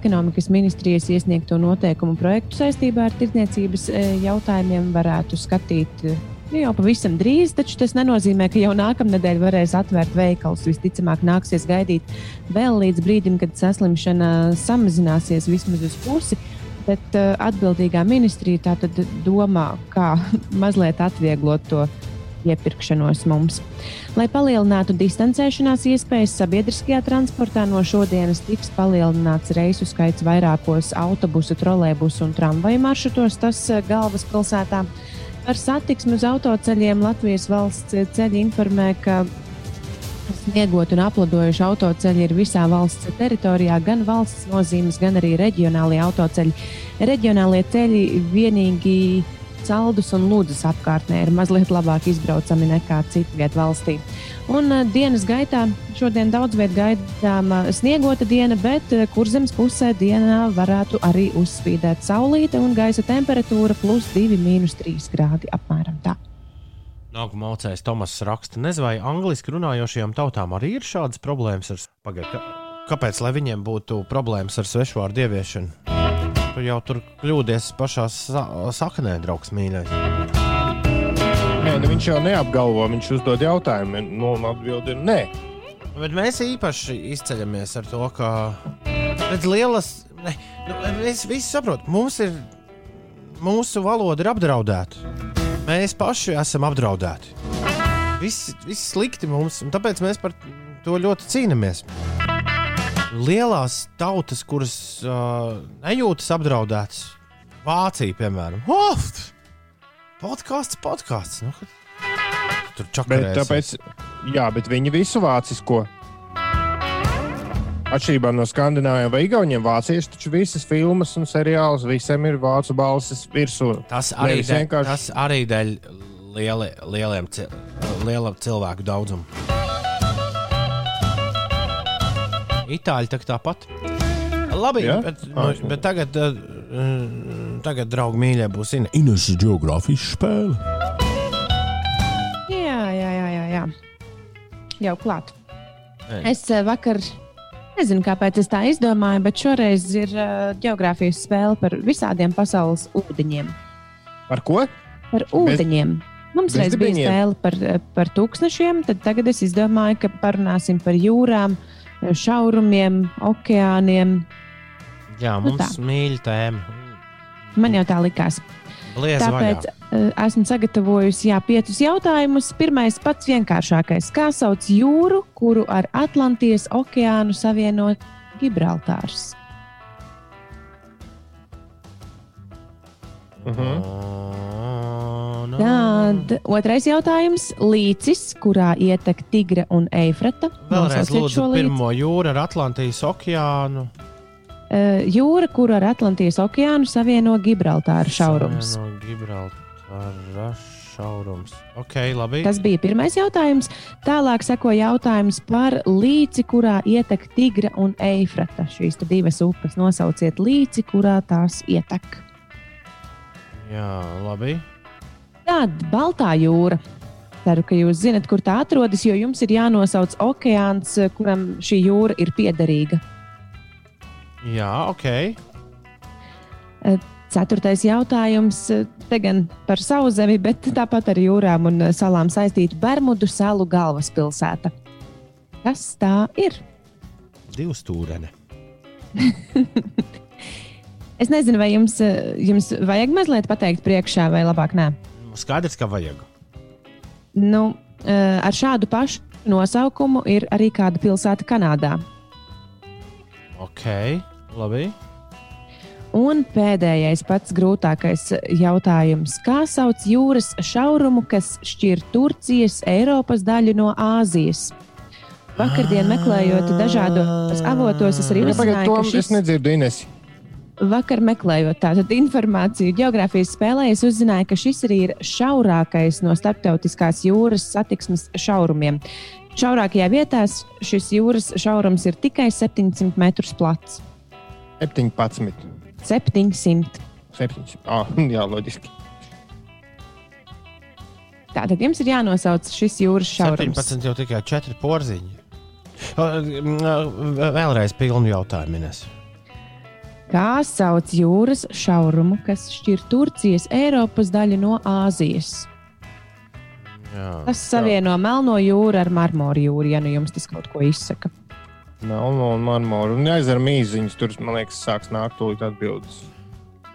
Ekonomikas ministrijas iesniegto noteikumu projektu saistībā ar tirdzniecības eh, jautājumiem varētu skatīt eh, Nu, jau pavisam drīz, taču tas nenozīmē, ka jau nākamnedēļ varēs atvērt veikalus. Visticamāk, nāksies gaidīt vēl līdz brīdim, kad saslimšana samazināsies vismaz uz pusi. Bet uh, atbildīgā ministrija tātad domā, kā mazliet atvieglot to iepirkšanos mums. Lai palielinātu distancēšanās iespējas sabiedriskajā transportā, no šodienas tiks palielināts reisu skaits vairākos autobusu, trolēbusu un tramvaju maršrutos, tas uh, galvaspilsētā. Par satiksmi uz autoceļiem Latvijas valsts ceļi informē, ka sniegot un apladojuši autoceļi ir visā valsts teritorijā, gan valsts nozīmes, gan arī reģionālie autoceļi. Reģionālie ceļi vienīgi Saldus un Lūdzes apkārtnē ir mazliet labāk izbraucami nekā citviet valstī. Un uh, dienas gaitā šodien daudz viet gaidāma sniegota diena, bet uh, kurzemes pusē dienā varētu arī uzspīdēt saulīte un gaisa temperatūra plus 2,3 grādi apmēram tā. Nākamā maucējs Tomas raksta, nezinu, vai angliski runājošajām tautām arī ir šādas problēmas ar pagaidu. Kāpēc lai viņiem būtu problēmas ar svešvārdu ieviešanu? Tu jau tur kļūdies pašā sa saknē, draugs mīļais. Nē, nu viņš jau neapgalvo, viņš uzdod jautājumu. Nu, un atbildi ir nē. Bet mēs īpaši izceļamies ar to, ka redz, lielas, ne, nu, mēs visi saprotam, mums ir, mūsu valoda ir apdraudēta. Mēs paši esam apdraudēti. Viss, viss slikti mums, un tāpēc mēs par to ļoti cīnāmies. Lielās tautas, kuras uh, nejūtas apdraudētas, Vācija, piemēram, oh, podkāsts, podkāsts. Nu, tur Bet, čakarēs. tāpēc, jā, bet viņi visu vācisko. Atšķirībā no skandināviem vai igauniem, vācieši taču visas filmas un seriālus visiem ir vācu balsis virsū. Tas arī, dēļ, vienkārši- tas arī dēļ lieli, lieliem, liela cilvēku daudzuma itāļi tā tāpat. Labi, ja? bet, nu, bet tagad, uh, tagad draugi, mīļie, būs in Inês geogrāfijas spēle. Jā, jā, jā, jā. jā. Jau klāt. Ei. Es eh, vakar nezinu, kāpēc es tā izdomāju, bet šoreiz ir uh, geogrāfijas spēle par visādiem pasaules ūdeņiem. Par ko? Par ūdeņiem. Bez... Mums reiz bija spēle par, par tūkstošiem, tad tagad es izdomāju, ka parunāsim par jūrām, uh, šaurumiem, okeāniem. Jā, Nu mums tā. mīļa tēma. Man jau tā likās. Bliez Tāpēc vaļā. uh, esmu sagatavojusi jā, piecus jautājumus. Pirmais, pats vienkāršākais. Kā sauc jūru, kuru ar Atlantijas okeānu savieno Gibraltārs? Mhm. O, nu. Tad otrais jautājums - līcis, kurā ietek Tigra un Eifrata. Vēlreiz lūdzu pirmo jūru ar Atlantijas okeānu. Uh, jūra, kuru ar Atlantijas okeānu savieno Gibraltāru šaurums. No Gibraltāra šaurums. Ok, labi. Tas bija pirmais jautājums. Tālāk seko jautājums par līci, kurā ietek Tigra un Eifrata. Šīs divas upes nosauciet līci, kurā tās ietek. Jā, labi. Tad Baltā jūra. Ceru, ka jūs zinat, kur tā atrodas, jo jums ir jānosauc okeāns, kuram šī jūra ir piederīga. Jā, ok. Ceturtais jautājums. Te gan par savu zemi, bet tāpat ar jūrām un salām saistīta Bermudu salu galvaspilsēta. Kas tā ir? Divu stūreni. Es nezinu, vai jums, eh, jums vajag mazliet pateikt priekšā, vai labāk nē. Skaidrs, ka vajag. Nu, eh, ar šādu pašu nosaukumu ir arī kāda pilsēta Kanādā. Ok, labi. Un pēdējais, pats grūtākais jautājums. Kā sauc jūras šaurumu, kas šķir Turcijas, Eiropas daļu no Āzijas? Vakardien meklējot dažādos avotos, es arī uzzināju, to ka es šis nedzirdu, Ines. Vakar meklējot tādu informāciju geogrāfijas spēlē, es uzzināju, ka šis arī ir šaurākais no starptautiskās jūras satiksmes šaurumiem. Šaurākajā vietā šis jūras šaurums ir tikai 700 metrus plats. 17. 700. 7. Ah, jā, loģiski. Tātad jums ir jānosauc šis jūras šaurums. 17 jau tikai 4 porziņi. Vēlreiz pilnu jautājumu. Ines. Kā sauc jūras šaurumu, kas šķir Turcijas, Eiropas daļu no Āzijas? Jā. Tas savieno Melno jūru ar Marmoru jūru, ja nu jums tas kaut ko izsaka. Melno un marmoru. Un aizver mīziņas, tur, man liekas, sāks nākt tūlīt atbildes.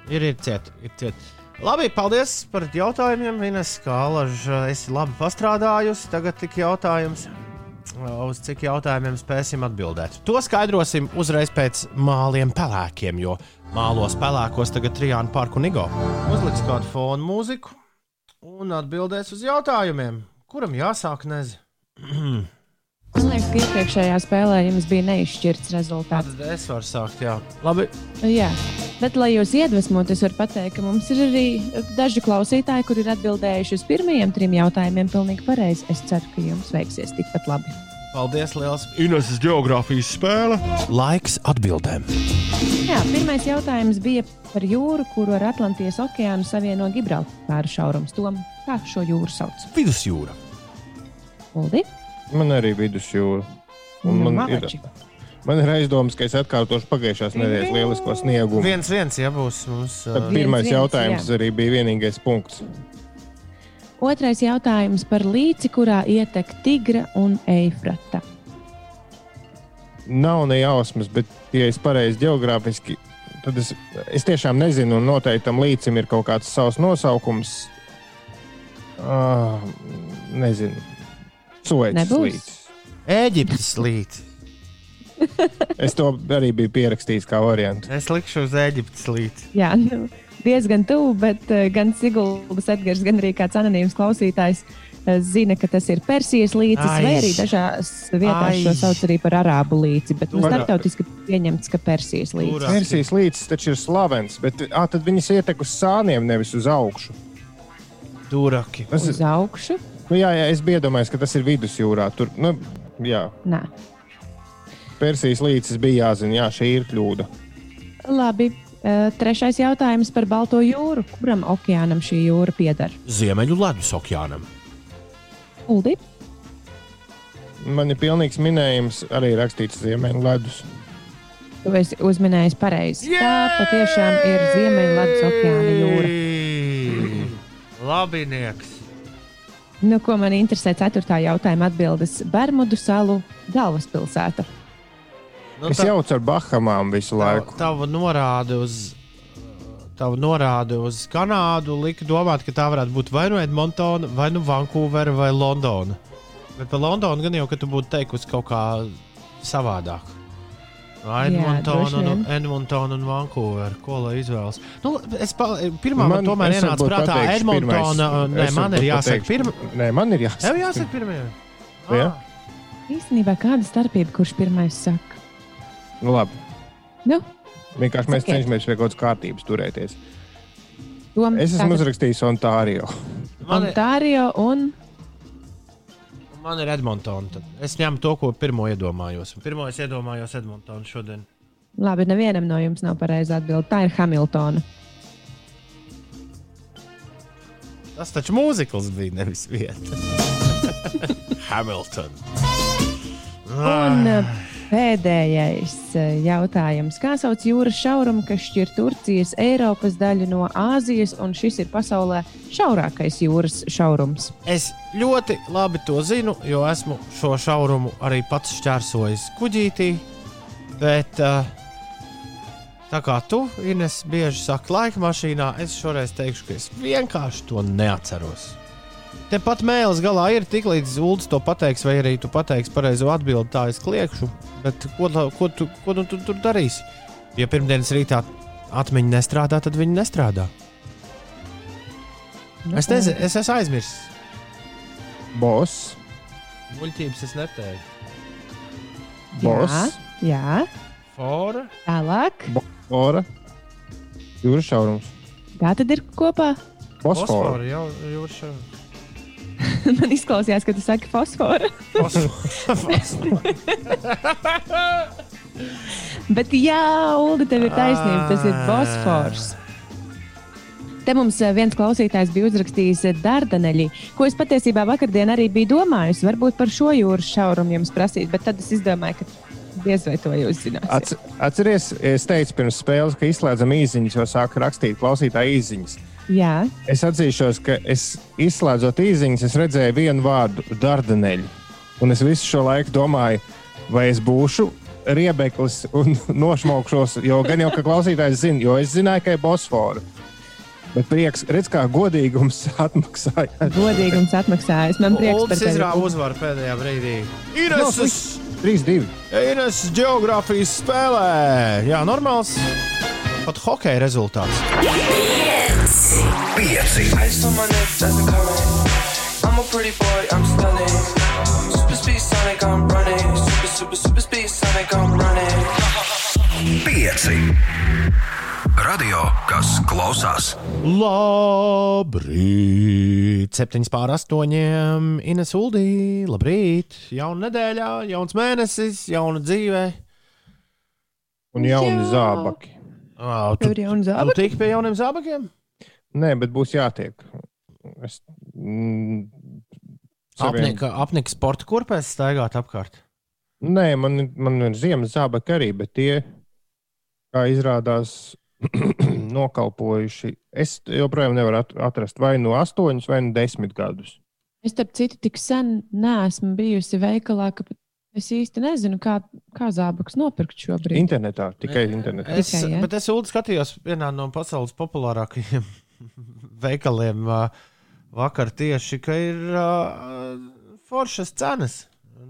Ir, ir ciet, ir ciet. Labi, paldies par jautājumiem. Ines Kālaža, esi labi pastrādājusi. Tagad tik jautājums. Uz cik jautājumiem spēsim atbildēt? To skaidrosim uzreiz pēc māliem pelēkiem, jo mālos pelēkos tagad Trijāna Parku un Igo. Uzliks kādu fonu mūziku un atbildēs uz jautājumiem. Kuram jāsāk, nezinu. Man liekas, ka iepriekšējā spēlē jums bija neizšķirts rezultāts. Tad es varu sākt, jā. Labi, Jā, bet, lai jūs iedvesmotu, es varu pateikt, ka mums ir arī daži klausītāji, kuri ir atbildējuši uz pirmajiem trim jautājumiem pilnīgi pareizi. Es ceru, ka jums veiksies tikpat labi. paldies liels. Ineses geogrāfijas spēle. Laiks atbildēm. Jā, pirmais jautājums bija par jūru, kuru ar Atlantijas okeānu savieno Gibraltāru šaurums. Tom, kā šo jūru sauc? Vidusjūra. Uldi? Man arī vidusjūra. Un Nu, man, ir, man ir aizdoms, ka es atkārtošu pagājušās nedēļas lielisko sniegumu. Viens, viens, ja būs mums. Tad Uh, pirmais viens, jautājums jā. arī bija vienīgais punkts. Otrais jautājums par līci, kurā ietek Tigra un Eifrata. Nav ne jausmas, bet, ja es pareizi geogrāfiski, tad es, es tiešām nezinu, un noteikti tam līcim ir kaut kāds savs nosaukums. Uh, nezinu, Nebūs? līcis. Ēģiptes līdzi. Es to arī biju pierakstījis kā variantu. Es likšu uz Ēģiptes līdzi. Jā, nu, diezgan tuvu, bet uh, gan Siguldas Edgars, gan arī kāds anonīms klausītājs uh, zina, ka tas ir Persijas līcis, Ai. vai arī dažās vietās Ai. šo sauc arī par arābu līci. Bet nu, starptautiski pieņemts, ka Persijas līcis. Persijas līcis taču ir slavens, bet ah, tad viņas ietek uz sāniem, nevis uz augšu. Turaki. Tas, Uz augšu? Nu, jā, jā, es biju iedomājies, ka tas ir vidusjūrā. Tur, nu, jā, Nē. Persijas līcis bija jāzina, jā, šī ir kļūda. Labi. Trešais jautājums par Balto jūru. Kuram okeānam šī jūra pieder? Ziemeļu ledus okeānam. Uldi? man ir pilnīgs minējums, arī rakstīts Ziemeļledus. Tu esi uzminējis pareizi. Tā patiešām ir Ziemeļvidus okeāna jūra. Jūra. Labinieks. Nu, ko man interesē, ceturtā jautājuma atbildes - Bermudu salu galvaspilsēta. Nu, Es jaucu ar Bahamām visu laiku. Tava norāde uz. Tava norāde uz Kanādu lika domāt, ka tā varētu būt vai nu Edmontona, vai nu Vankūvera, vai Londona. Bet par Londonu gan jau, ka tu būtu teikusi kaut kā savādāk. Edmontona, un, vien. Edmontona un Vankūvera. Ko lai izvēlas? Nu, es pa, pirmā man, Man- man tomēr ienāca prātā Edmontona. pirmais. Nē, man ir jāsaka, pirmā. Nē, man ir jāsaka. Tev jāsaka pirmie. Jā. Īstenībā kāda starpība, kurš pirmais saka? Nu, labi. Nu, Vienkārši mēs Sakiet. cenšamies pie kaut kādas kārtības turēties. Tom, Es esmu tātad uzrakstījis Ontārio. Man Ontārio un man ir Edmontona. tad Es ņemu to, ko pirmo iedomājos. Un Pirmo es iedomājos Edmontonu šodien. Labi, nevienam no jums nav pareiza atbilde. Tā ir Hamiltona. Tas taču mūzikls bija nevis vieta. Hamilton. Un pēdējais eh, jautājums. Kā sauc jūras šaurumu, kas šķir Turcijas, Eiropas daļu no Āzijas, un šis ir pasaulē šaurākais jūras šaurums? Es ļoti labi to zinu, jo esmu šo šaurumu arī pats šķērsojis kuģītī. Bet uh, tā kā tu, Ines, bieži saki laika mašīnā, es šoreiz teikšu, ka es vienkārši to neatceros. Tepat mēlis galā ir tik līdz Ulas to pateiks, vai arī tu pateiksi pareizo atbildi, tā es kliekšu. Bet ko, ko, tu, ko nu tu tur darīsi? Ja pirmdienas rītā atmiņa nestrādā, tad viņi nestrādā. Nu, Es nezinu, es esmu aizmirsis. Boss. Muļķības es neteiktu. Boss. Jā, Fora. tālāk. Ora. Jūras šaurums. Kā tad ir kopā? Bosfora. Fosfora. Jau jūras šau- Man izklausījās, ka tu saki fosforu. Bet jā, Ulu, tev ir taisnība. Tas ir Bosfors. Te mums eh, viens klausītājs bija uzrakstījis eh, Dardaneļi, ko es patiesībā vakardien arī biju domājusi. Varbūt par šo jūras šaurumu jums prasīt, bet tad es izdomāju, ka diez vai to jūs zināt. Atc atceries, es teicu pirms spēles, ka izslēdzam īsiņas, jo sāku rakstīt klausītāju īsiņas. Jā, Es atzīšos, ka es izslēdzot īsiņas, es redzēju vienu vārdu - dardaneļu. Un es visu šo laiku domāju, vai es būšu riebeklis un nošmaukšos, jo gan jau ka klausītājs zina, jo es zināju, ka ir Bosfora. Bet prieks, redz, kā godīgums atmaksāja. godīgums atmaksājas. Man prieks par Uldis tevi. izrāva uzvaru pēdējā brīdī. Ines, 3-2. Ines geogrāfijas spēlē. Jā, normāls. Pat hokeja rezultāts. Pieci. I'm a pretty boy, I'm stunning. Super speed Sonic, I'm running. Super, super, super speed Sonic, I'm running. Pieci. Radio, kas klausās. Labrīt! Septiņas pār astoņiem. Ines Uldī, labrīt! Jauna nedēļa, jauns mēnesis, jauna dzīve. Un jauni Jā. zābaki. Wow, tu, Tev ir jauna tu zābaka? tiki pie jauniem zābakiem? Nē, bet būs jātiek. Es, mm, saviem- Apnika, apnika sporta kurpēs staigāt apkārt. Nē, man, man ir ziemas zābaki arī, bet tie, kā izrādās, nokalpojuši. Es joprojām nevaru at- atrast vai no astoņus, vai no desmit gadus. Es, starp citu, tik sen neesmu bijusi veikalā, ka es īsti nezinu, kā, kā zābakus nopirkt šobrīd. Internetā, tikai internetā. Es, Tikai, ja? bet es Ulu skatījos vienā no pasaules populārākajiem veikaliem vakar tieši, ka ir foršas cenas.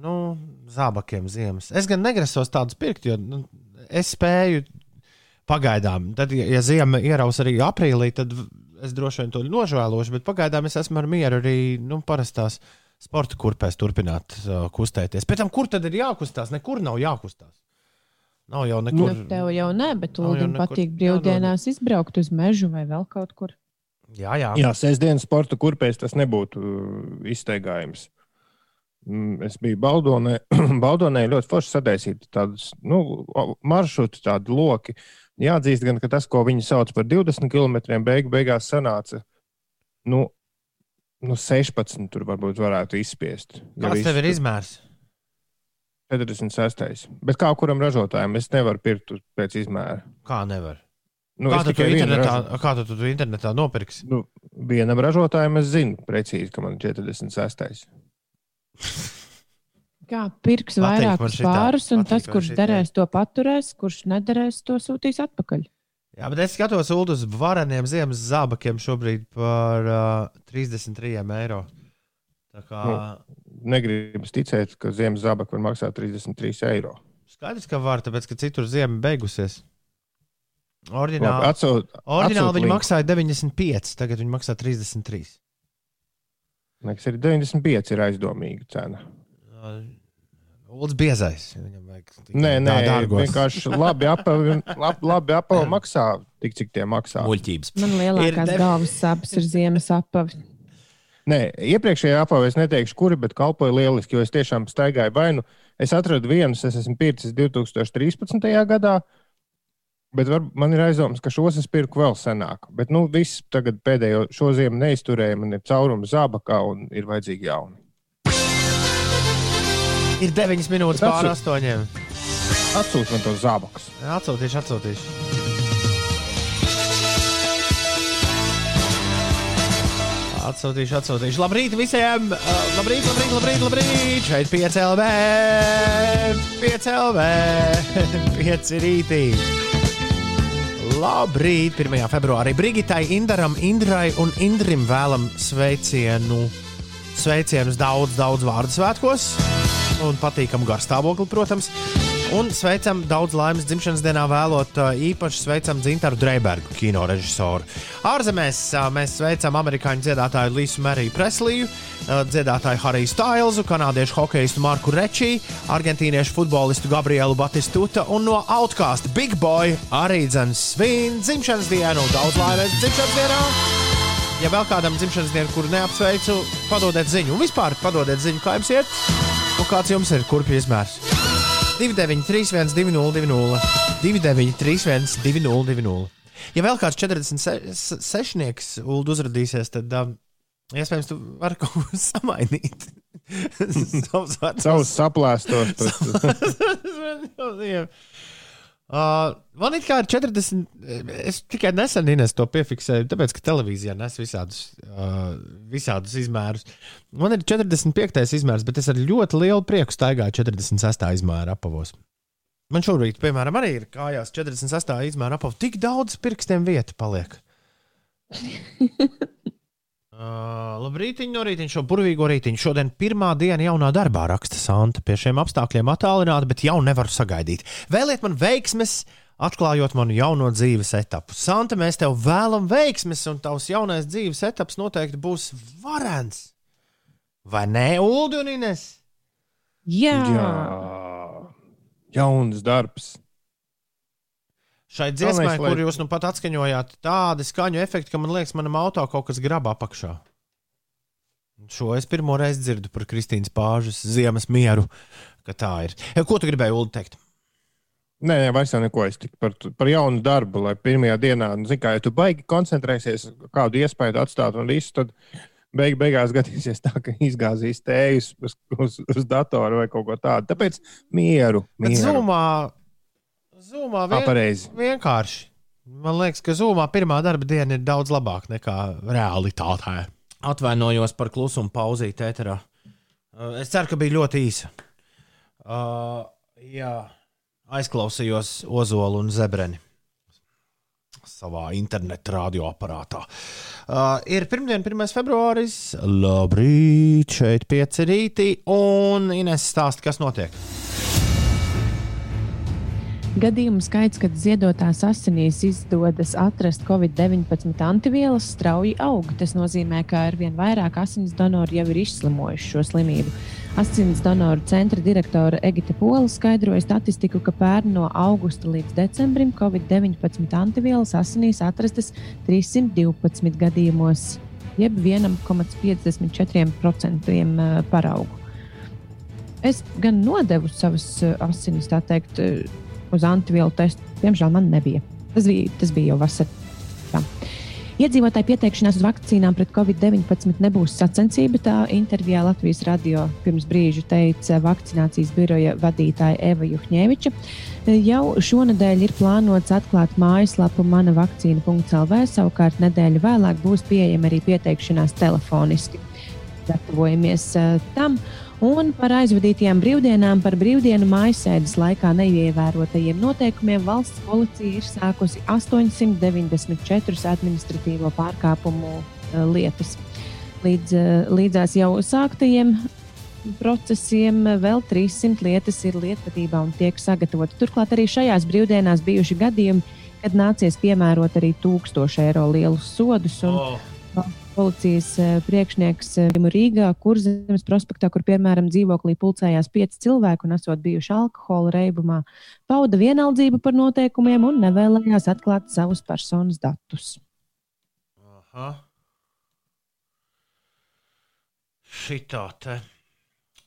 Nu, zābakiem ziemas. Es gan negrasos tādus pirkt, jo nu, es spēju pagaidām. Tad, ja, ja ziema ieraus arī aprīlī, tad es droši vien to nožēlošu, bet pagaidām es esmu ar mieru arī nu, parastās sporta kurpēs turpināt uh, kustēties. Pēc tam, kur tad ir jākustās? Nekur nav jākustās. Nav jau Nu, nekur. tev jau nē, bet Ulim patīk brīvdienās izbraukt uz mežu vai vēl kaut kur. Jā, jā. Jā, sestdienas sporta kurpēs tas nebūtu uh, izteigājums. Mm, Es biju Baldonē, Baldonē ļoti forši sadaisīti tādas nu, maršruti, tādi loki. Jāatzīst, gan, ka tas, ko viņi sauc par 20 km, beigu, beigās sanāca nu, nu 16. Tur varbūt varētu izspiest. Ja Kāds tev ir izmērs? 46. Bet kā kuram ražotājam es nevaru pirkt pēc izmēra. Kā nevar? Nu, kā es tu internetā, ražo- kā tu to internetā nopirksi? Nu, vienam ražotājam es zinu precīzi, ka man ir 46. Kā pirks vairākus pārus, un tas, kurš derēs, to paturēs, kurš nederēs, to sūtīs atpakaļ. Jā, bet es skatos uz vareniem ziemas zābakiem šobrīd par uh, 33 eiro. Tā kā Nu. Negribas ticēt, ka ziemas zābaki var maksāt 33 eiro. skaidrs, ka var, tāpēc ka citur ziema beigusies. Labi, Orģināli, Atsūt, Orģināli atsūt viņi linku. maksāja 95, tagad viņi maksā 33. Liekas, arī 95 ir aizdomīga cena. Ulds biezais. Viņam vajag tikai Nē, nē, dā- dārgos. vienkārši labi apavi, labi, labi apavi maksā tik, cik tie maksā. muļķības. Man lielākās dev- galvas sāpes ir ziemas apavi. Nē, iepriekšējā apavē es neteikšu, kuri, bet kalpoja lieliski, jo es tiešām staigāju vainu. Es atradu vienus, es esmu pircis 2013. gadā, bet var, man ir aizdoms, ka šos es pirku vēl senāk. Bet, nu, viss tagad pēdējo šo ziemu neizturēja, man ir caurums zābakā un ir vajadzīgi jauni. Ir 9 minūtes Bet pāri atsūt- 8. Atsūti man tos zābakus. Atsūtīšu, atsūtīšu. Atsūtīšu, atsūtīšu. Labrīt visiem! Uh, labrīt, labrīt, labrīt, labrīt! Šeit 5 LV! 5 LV! 5 rītī! Labrīt! 1. februārī Brigitai, Indaram, Indrai un Indrim vēlam sveicienu. Sveicienus daudz, daudz vārdu svētkos un patīkamu garstāvokli, protams. Un sveicam daudz laimes dzimšanas dienā, vēlot īpaši sveicam Zintaru Dreibergu, kino režisoru. Ārzemēs mēs sveicam amerikāņu dziedātāju Lisu Meriju Presliju, dziedātāju Hariju Stāilzu, kanādiešu hokeistu Marku Rečī, argentīniešu futbolistu Gabrielu Batistuta un no Outcast Big Boy arī dzens svin dzimšanas dienu. Daudz laimes dzimšanas dienā! Ja vēl kādam dzimšanas dienu, kuru neapsveicu, padodiet ziņu. Un vispār padodiet ziņu, kā jums iet un kāds jums ir kurpju izmērs. 293, 202, 293, 202. Ja vēl kāds 46nieks ulu uzrādīsies, tad um, iespējams tu vari kaut ko samainīt. Savus saplēstos. Uh, man ir kā ir 40. Es tikai nesen Ines, to piefiksēju, tāpēc, ka televīzijā nes visādus, uh, visādus izmērus. Man ir 45. izmērs, bet es ar ļoti lielu prieku staigāju 46. izmēra apavos. Man šobrīd, piemēram, arī ir kājās 46. izmēra apavos. Tik daudz pirkstiem vieta paliek. Uh, labrīt, no rīta šo burvīgo rītiņu. Šodien pirmā diena jaunā darbā raksta Santa. Pie šiem apstākļiem attālināti, bet jau nevaru sagaidīt. Vēliet man veiksmes, atklājot manu jauno dzīves etapu. Santa, mēs tev vēlam veiksmes, un tavs jaunais dzīves etaps noteikti būs varens. Vai ne, Ulu un Ines? Jā, Jā, jauns darbs. Šai dziesmai, kur jūs nu pat atskaņojāt, tādi skaņu efekti, ka man liekas, manam auto kaut kas grab apakšā. Šo es pirmo reizi dzirdu par Kristīnas pāžas ziemas mieru, ka tā ir. Ko tu gribēji, Ulu, teikt? Nē, nē, vairs neko es tikai par, par jaunu darbu, lai pirmajā dienā, nu, zin kā, ja tu baigi koncentrēsies, kādu iespēju atstāt un visu, tad beig, beigās gadīsies tā, ka izgāzīs tējus uz, uz, uz datoru vai kaut ko tādu. Tāpēc mieru. Bet mieru. zumā, zumā vien, pareizi. vienkārši. Man liekas, ka zumā pirmā darba diena ir daudz labāka nekā realitātē. Atvainojos par klusumu pauzīt ēterā. Es ceru, ka bija ļoti īsa. Uh, jā, aizklausījos Ozolu un Zebreni savā interneta radioaparātā. Uh, ir pirmdiena, 1. februāris. Labrīt, šeit pieci rītī. Un Ines stāsta, kas notiek. Gadījumu skaits, kad ziedotās asinīs izdodas atrast Covid-19 antivielas, strauji aug. Tas nozīmē, ka ar vien vairāk asins donoru jau ir izslimojuši šo slimību. Asins donoru centra direktore Egita Pola skaidroja statistiku, ka pērn no augusta līdz decembrim Covid-19 antivielas asinīs atrastas 312 gadījumos, jeb 1,54% eh, paraugu. Es gan nodevu savas eh, asinis, tā teikt, eh, uz antivielu testu. Diemžēl man nebija. Tas bija, tas bija jau vasarā. Iedzīvotāju pieteikšanās uz vakcīnām pret covid-19 nebūs sacensība. Tā intervijā Latvijas radio pirms brīža teica vakcinācijas biroja vadītāja Eva Juhņēviča. Jau šonadēļ ir plānots atklāt mājaslapu mana vakcīna.lv, savukārt nedēļu vēlāk būs pieejama arī pieteikšanās telefoniski. Gatavojamies uh, tam. Un par aizvadītajām brīvdienām, par brīvdienu mājasēdes laikā neievērotajiem noteikumiem valsts policija ir sākusi 894 administratīvo pārkāpumu uh, lietas. Līdz, uh, līdzās jau sāktajiem procesiem vēl 300 lietas ir lietvedībā un tiek sagatavotas. Turklāt arī šajās brīvdienās bijuši gadījumi, kad nācies piemērot arī 1000 eiro lielus sodus. Un, Oh. Policijas eh, priekšnieks eh, Rīgā, Kurzemes prospektā, kur piemēram dzīvoklī pulcējās pieci cilvēki un esot bijuši alkohola reibumā, pauda vienaldzību par noteikumiem un nevēlējās atklāt savus personas datus. Aha. Šitā te.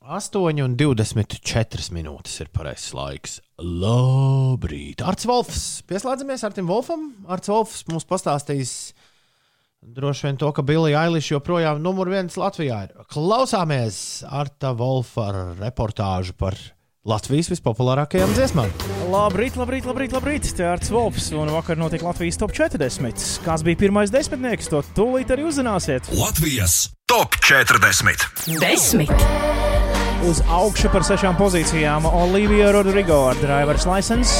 8,24 minūtes ir pareizais laiks. Labrīt! Arts Volfs! Pieslēdzamies ar Tim Wolfam. Arts Volfs mums pastāstīs Droši vien to, ka Billy Eilish joprojām numur viens Latvijā ir. Klausāmies Arta Volfa reportāžu par Latvijas vispopulārākajām dziesmām. Labrīt, labrīt, labrīt, labrīt. Te ir Arts Volfs, un vakar notika Latvijas top 40. Kas bija pirmais desmitnieks, to tūlīt arī uzzināsiet. Latvijas top 40. Desmit uz augšu par sešām pozīcijām. Olivija Rodrigo ar driver's license.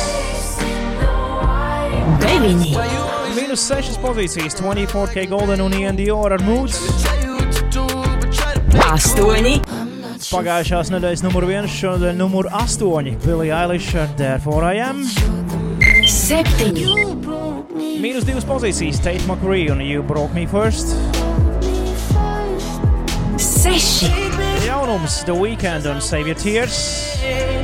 9 uz 6 pozīcijas 24K Golden un Ian Dior ar mūds. 8. Pagājušās nedēļas numur 1, šodien numur 8. Billy Eilish ar Therefore I Am. 7. Mīnus 2 pozīcijas Tate McRae un You Broke Me First. 6. Jaunums The Weekend un Save Your Tears.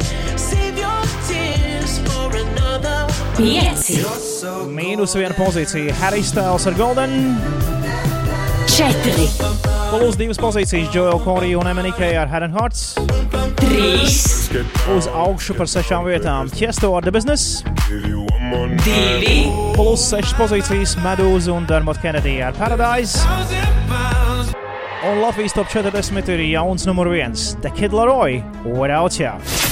Pieci, Mīnus viena pozīcija Harry Styles ar Golden. četri, Plus divas pozīcijas Joel Corey un MNK ar Head and Hearts. trīs, Uz augšu par sešām vietām Tiesto ar The Business. divi, Plus sešas pozīcijas Medūza un Dermot Kennedy ar Paradise. Un Latvijas top 40 ir jauns numur viens - The Kid Laroi Without You.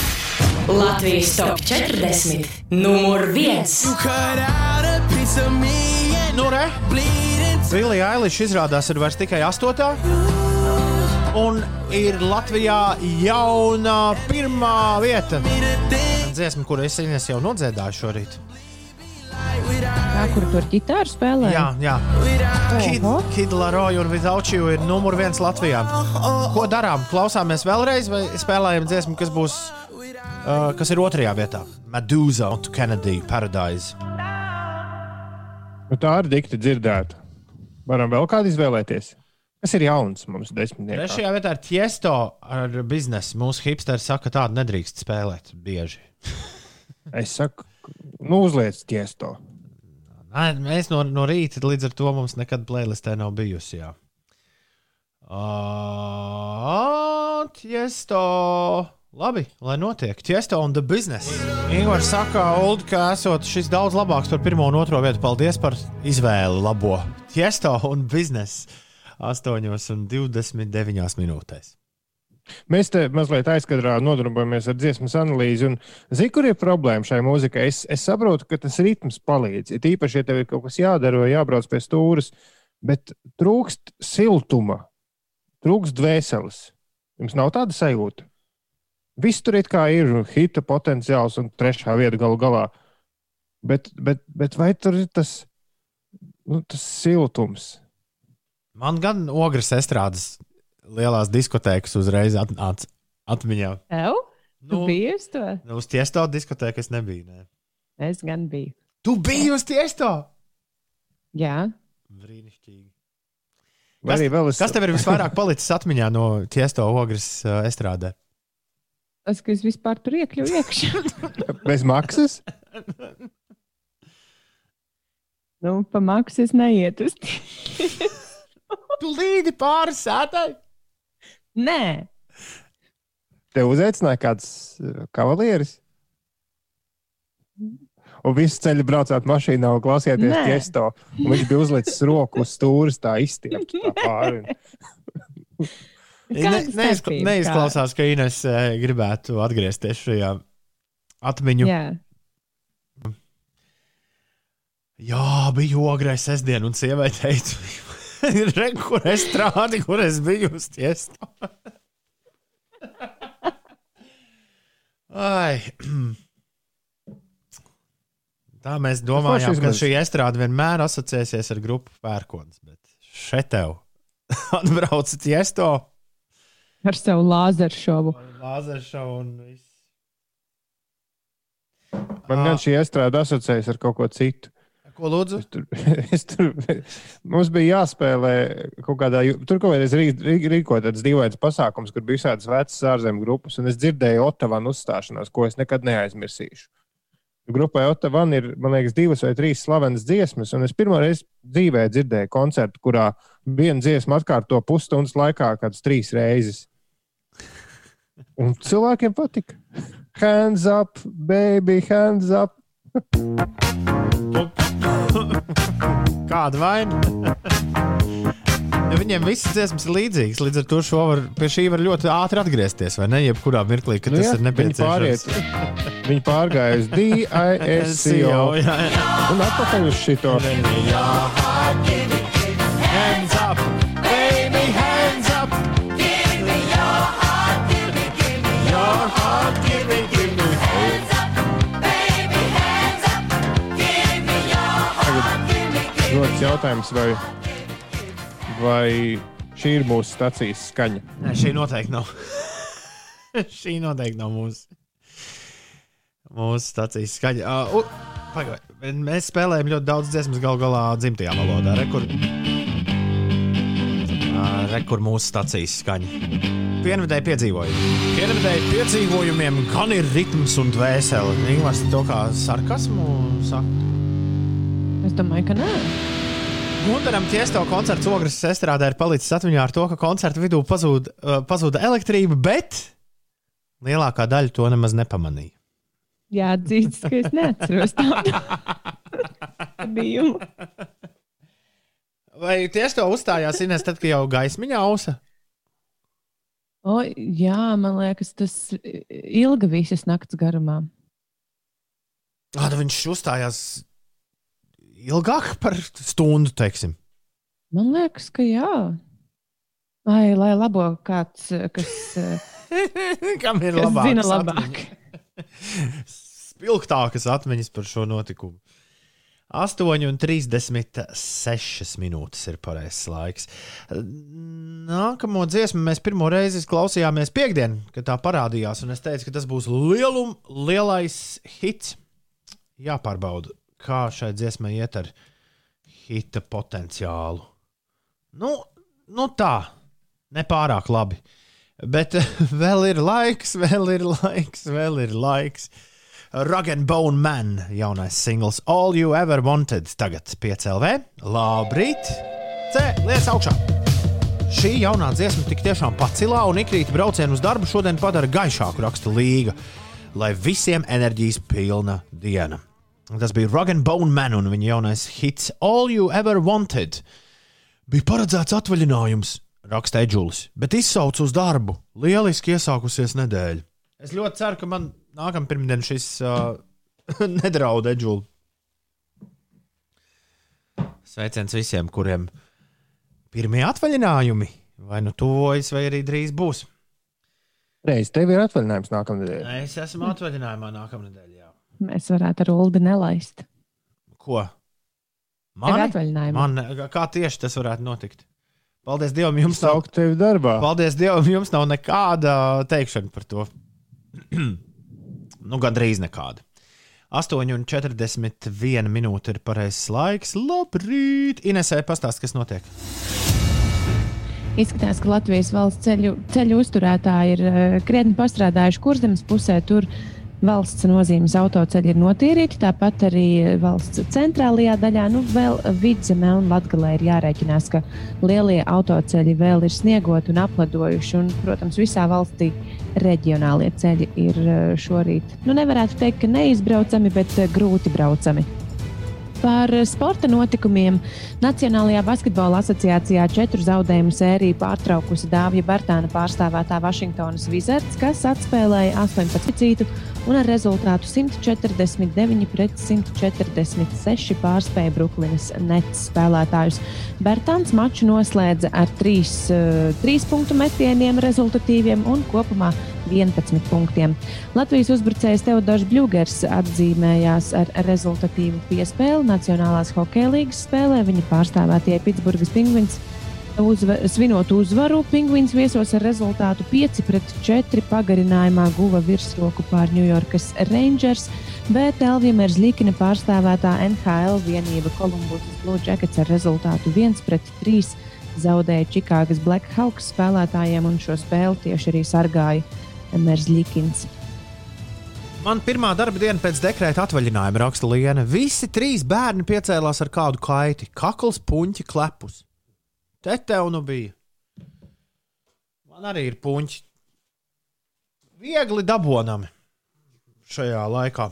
Latvijas top 40, numur viens, Nu, re! Billy Eilish izrādās ir vairs tikai astotā. Un ir Latvijā jauna pirmā vieta. Dziesma, kuru es jau nodziedāju šorīt. Tā, kur tur ģitāru spēlē? Jā, jā. Kid. Kid Laroi un Without You ir numur viens Latvijā. Ko darām? Klausāmies vēlreiz, vai spēlējam dziesmu, kas būs, uh, kas ir otrajā vietā? Medusa un Kennedy Paradise. Nu, tā ir dikti dzirdēta. Varam vēl kādu izvēlēties. Kas ir jauns mums desmitniekā? Trešajā vietā ir Tiesto ar biznesu. Mūsu hipsteri saka, ka tādu nedrīkst spēlēt bieži. Es saku, nu uzliec tiesto. Nē, mēs no, no rīta līdz ar to mums nekad playlistē nav bijusi. Jā. Uh, tiesto. Labi, lai notiek. Tiesto un the business. Ingūns saka, Uld, ka esot šis daudz labāks par pirmo un otro vietu. Paldies par izvēli labo. Tiesto un business 8 un 29 minūtēs. Mēs te mazliet aizkadrā nodarbojamies ar dziesmas analīzi. un Zini, kur ir problēma šai mūzikai? Es, es saprotu, ka tas ritms palīdz. Ir īpaši, ja tev ir kaut kas jādara vai jābrauc pie stūres, bet trūkst siltuma, trūkst dvēseles. Jums nav tāda sajūta. Viss tur ir hita potenciāls un trešā vieta galu galā. Bet, bet, bet vai tur ir tas, nu, tas siltums? Man gan ogres estrādes lielās diskotēkas uzreiz atnāca atmiņā. Tev? Tu Nu, biji uz to? Uz tiesto diskotēku es nebiju. Ne. Es gan biju. Tu biji uz tiesto! Jā, Brīnišķīgi. Vēl es Kas tev ir visvairāk palicis atmiņā no tiesto ogres uh, estrādē? Tas, ka es vispār tur iekļuvu iekšā. bez maksas? nu, pa maksu es neietu Tu līdi pāri sētai! Nē, Te uzaicināja kāds uh, kavalieris. un visu ceļu braucāt mašīnā un klausījāties gesto. Un viņš bija uzlicis roku uz stūres, tā izstiept tā pāri. Ne, neizkla, neizklausās, ka Ines eh, gribētu atgriezties šajā atmiņu. Jā, Jā. Bija ograis sestdien, un sievai teica, re, kur es strādāju, kur es biju uz tiesto. Ai. Tā mēs domājām, ka šī estrāde vienmēr asociēsies ar grupu pērkons. Bet šeit tev atbrauc tiesto, Ar savu lāzeru šovu. lāzeršovu un viss. Man gan šī iestrāde asociējas ar kaut ko citu. Ko lūdzu? Es tur, es tur, mums bija jāspēlē kaut kādā, tur kaut kādreiz rī- rī- rīkot tāds dīvains pasākums, kur bija visādas vecas ārzemju grupas, un es dzirdēju Otavanu uzstāšanos, ko es nekad neaizmirsīšu. Grupai Otavan ir, man liekas, divas vai trīs slavenas dziesmas, un es pirmo reizi dzīvē dzirdēju koncertu, kurā viena dziesma atkārto pusstundas laikā kādas trīs reizes. Un cilvēkiem patika. Hands up, baby, hands up. Kāda vaina? Viņiem visas dziesmas ir līdzīgas, līdz ar to var, pie šī var ļoti ātri atgriezties. Vai ne? Jebkurā mirklī, kad Nu tas jā, ir viņi nepieciešams. pāriet. Viņi pārgāja uz DISCO un atpakaļ uz šito. Rodas jautājums, vai, vai šī ir mūsu stācijas skaņa. Nē, šī noteikti nav. šī noteikti nav mūsu, mūsu stācijas skaņa. Uh, u, pagaid, mēs spēlējam ļoti daudz dziesmas gal galā dzimtajā valodā. Re, kur, uh, re, kur mūsu stācijas skaņa. Pienvidēji piedzīvojumi. Pienvidēji piedzīvojumiem gan ir ritms un dvēsele. Ingūns to kā sarkasmu saka. Es domāju, ka nē. Gunteram Tiesto koncerts Ogres estrādē ir palicis atmiņā ar to, ka koncerta vidū pazūd, uh, pazuda elektrība, bet lielākā daļa to nemaz nepamanīja. Jā, dzīves, ka es neatceros tādu gadījumu. Vai Tiesto uzstājās Ines tad, kad jau gaismiņā ausa? O, jā, man liekas, tas ilga visas nakts garumā. Kāda viņš uzstājās ilgāk par stundu, teiksim. Man liekas, ka jā. Vai, lai labo kāds, kas, Kam ir kas labākas zina labāk. Spilgtākas atmiņas par šo notikumu. 8,36 minūtes ir pareizais laiks. Nākamo dziesmu mēs pirmo reizi klausījāmies piekdien, kad tā parādījās. un Es teicu, ka tas būs lielum, lielais hits. Jāpārbauda, kā šai dziesmai iet ar hita potenciālu. Nu, nu tā, nepārāk labi. Bet vēl ir laiks, vēl ir laiks, vēl ir laiks. Rug and Bone Man, jaunais singls All You Ever Wanted, tagad piecēlē. Labrīt! C, liec augšā! Šī jaunā dziesma tik tiešām pacilā un ikrīt braucienu uz darbu šodien padara gaišāku rakstu līga, lai visiem enerģijas pilna diena. Tas bija Rug and Bone Man un viņa jaunais hits All You Ever Wanted. Bija paredzēts atvaļinājums, raksta Edžulis, bet izsauc uz darbu. Lieliski iesākusies nedēļa. Es ļoti ceru, ka man nākamā pirmdiena šis uh, nedraud Edžuli. Sveiciens visiem, kuriem pirmie atvaļinājumi vai nu tuvojas, vai arī drīz būs. Reiz tev ir atvaļinājums nākamnedēļ. Es esmu atvaļinājumā nākamā nedēļā. Mēs varētu ar Ulu nelaist. Ko? Tev Mani? atvaļinājumā. Man, kā tieši tas varētu notikt? Paldies Dievam, jums nav, Saukt tevi darbā. paldies Dievam, jums nav nekāda teikšana par to. nu, gandrīz nekāda. 8,41 minūte ir pareizais laiks. Labrīt! Inesē, pastāst, kas notiek. Izskatās, ka Latvijas valsts ceļu, ceļu uzturētāji ir eh, krietni pastrādājuši kurzemes pusē. Tur valsts nozīmes autoceļi ir notīrīti, tāpat arī valsts centrālajā daļā. Nu, vēl vidzemē un latgalē ir jārēķinās, ka lielie autoceļi vēl ir sniegoti un apledojuši. Un, protams, visā valstī reģionālie ceļi ir eh, šorīt, nu nevarētu teikt, ka neizbraucami, bet eh, grūti braucami. Par sporta notikumiem Nacionālajā basketbola asociācijā četru zaudējumu sēriju pārtraukusi Dāvija Bartāna pārstāvētā Vašingtonas Wizards, kas atspēlēja 18 cītu un ar rezultātu 149 pret 146 pārspēja Brooklynas Nets spēlētājus. Bertāns maču noslēdza ar 3, uh, 3 punktu metieniem rezultatīviem un kopumā 11 punktiem. Latvijas uzbrucējs Teodors Bļūgers atzīmējās ar rezultatīvu piespēli Nacionālās hokeja līgas spēlē. Viņa pārstāvētie Pitsburgas pingvins uzva, svinot uzvaru, Pingvīns viesos ar rezultātu 5 pret 4 pagarinājumā guva virsroku pār Ņujorkas Rangers, bet Elvija Merzlikina pārstāvētā NHL vienība Columbus Blue Jackets ar rezultātu 1 pret 3 zaudēja Čikāgas Blackhawks spēlētājiem, un šo spēli tieši arī sargāja Merzlikins. Man pirmā darba diena pēc dekrēta atvaļinājuma raksta Liena. Visi trīs bērni piecēlās ar kādu kaiti, kakls, puņķi, klepus. Te tev nu bija. Man arī ir puņķi. Viegli dabonami šajā laikā,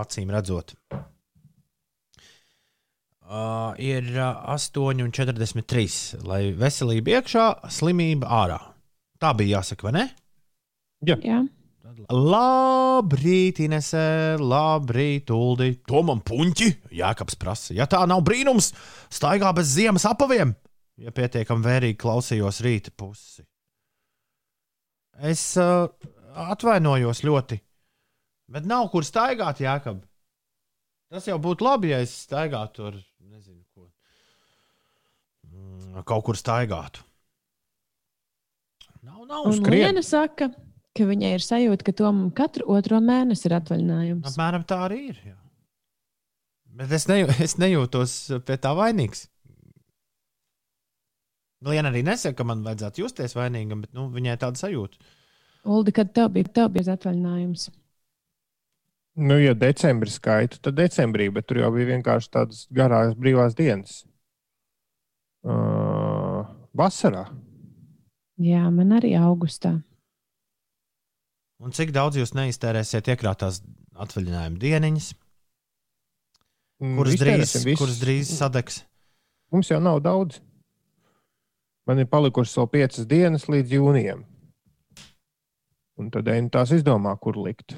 acīm redzot. Uh, ir uh, 8,43. Lai veselība iekšā, slimība ārā. Tā bija jāsaka, vai ne? Jā. Labrīt, Inese, labrīt, Uldi. To man puņķi, Jākaps prasa. Ja tā nav brīnums, staigā bez ziemas apaviem, ja pietiekami vērīgi klausījos rīta pusi. Es uh, atvainojos ļoti, bet nav kur staigāt, Jākab. Tas jau būtu labi, ja es staigātu ar, nezinu, ko. Mm, Kaut kur staigātu. Nav, nav Un Liena saka, ka viņai ir sajūta, ka Tomam katru otro mēnesi ir atvaļinājums. Apmēram tā arī ir. Jā. Bet es, neju, es nejūtos pie tā vainīgs. Liena arī nesaka, ka man vajadzētu justies vainīgam, bet nu, viņai tāda sajūta. Uldi, kad tev bija, tev bija atvaļinājums? Nu, ja decembris skaitu, tad decembrī, bet tur jau bija vienkārši tādas garākas brīvās dienas. Uh, vasarā. Jā, man arī augustā. Un cik daudz jūs neiztērēsiet iekrātās atvaļinājuma dieniņas, Mm, kuras drīz, visus. kuras drīz sadegs? Mums jau nav daudz. Man ir palikušas vēl piecas dienas līdz jūnijam. Un tad Eina tās izdomā, kur likt.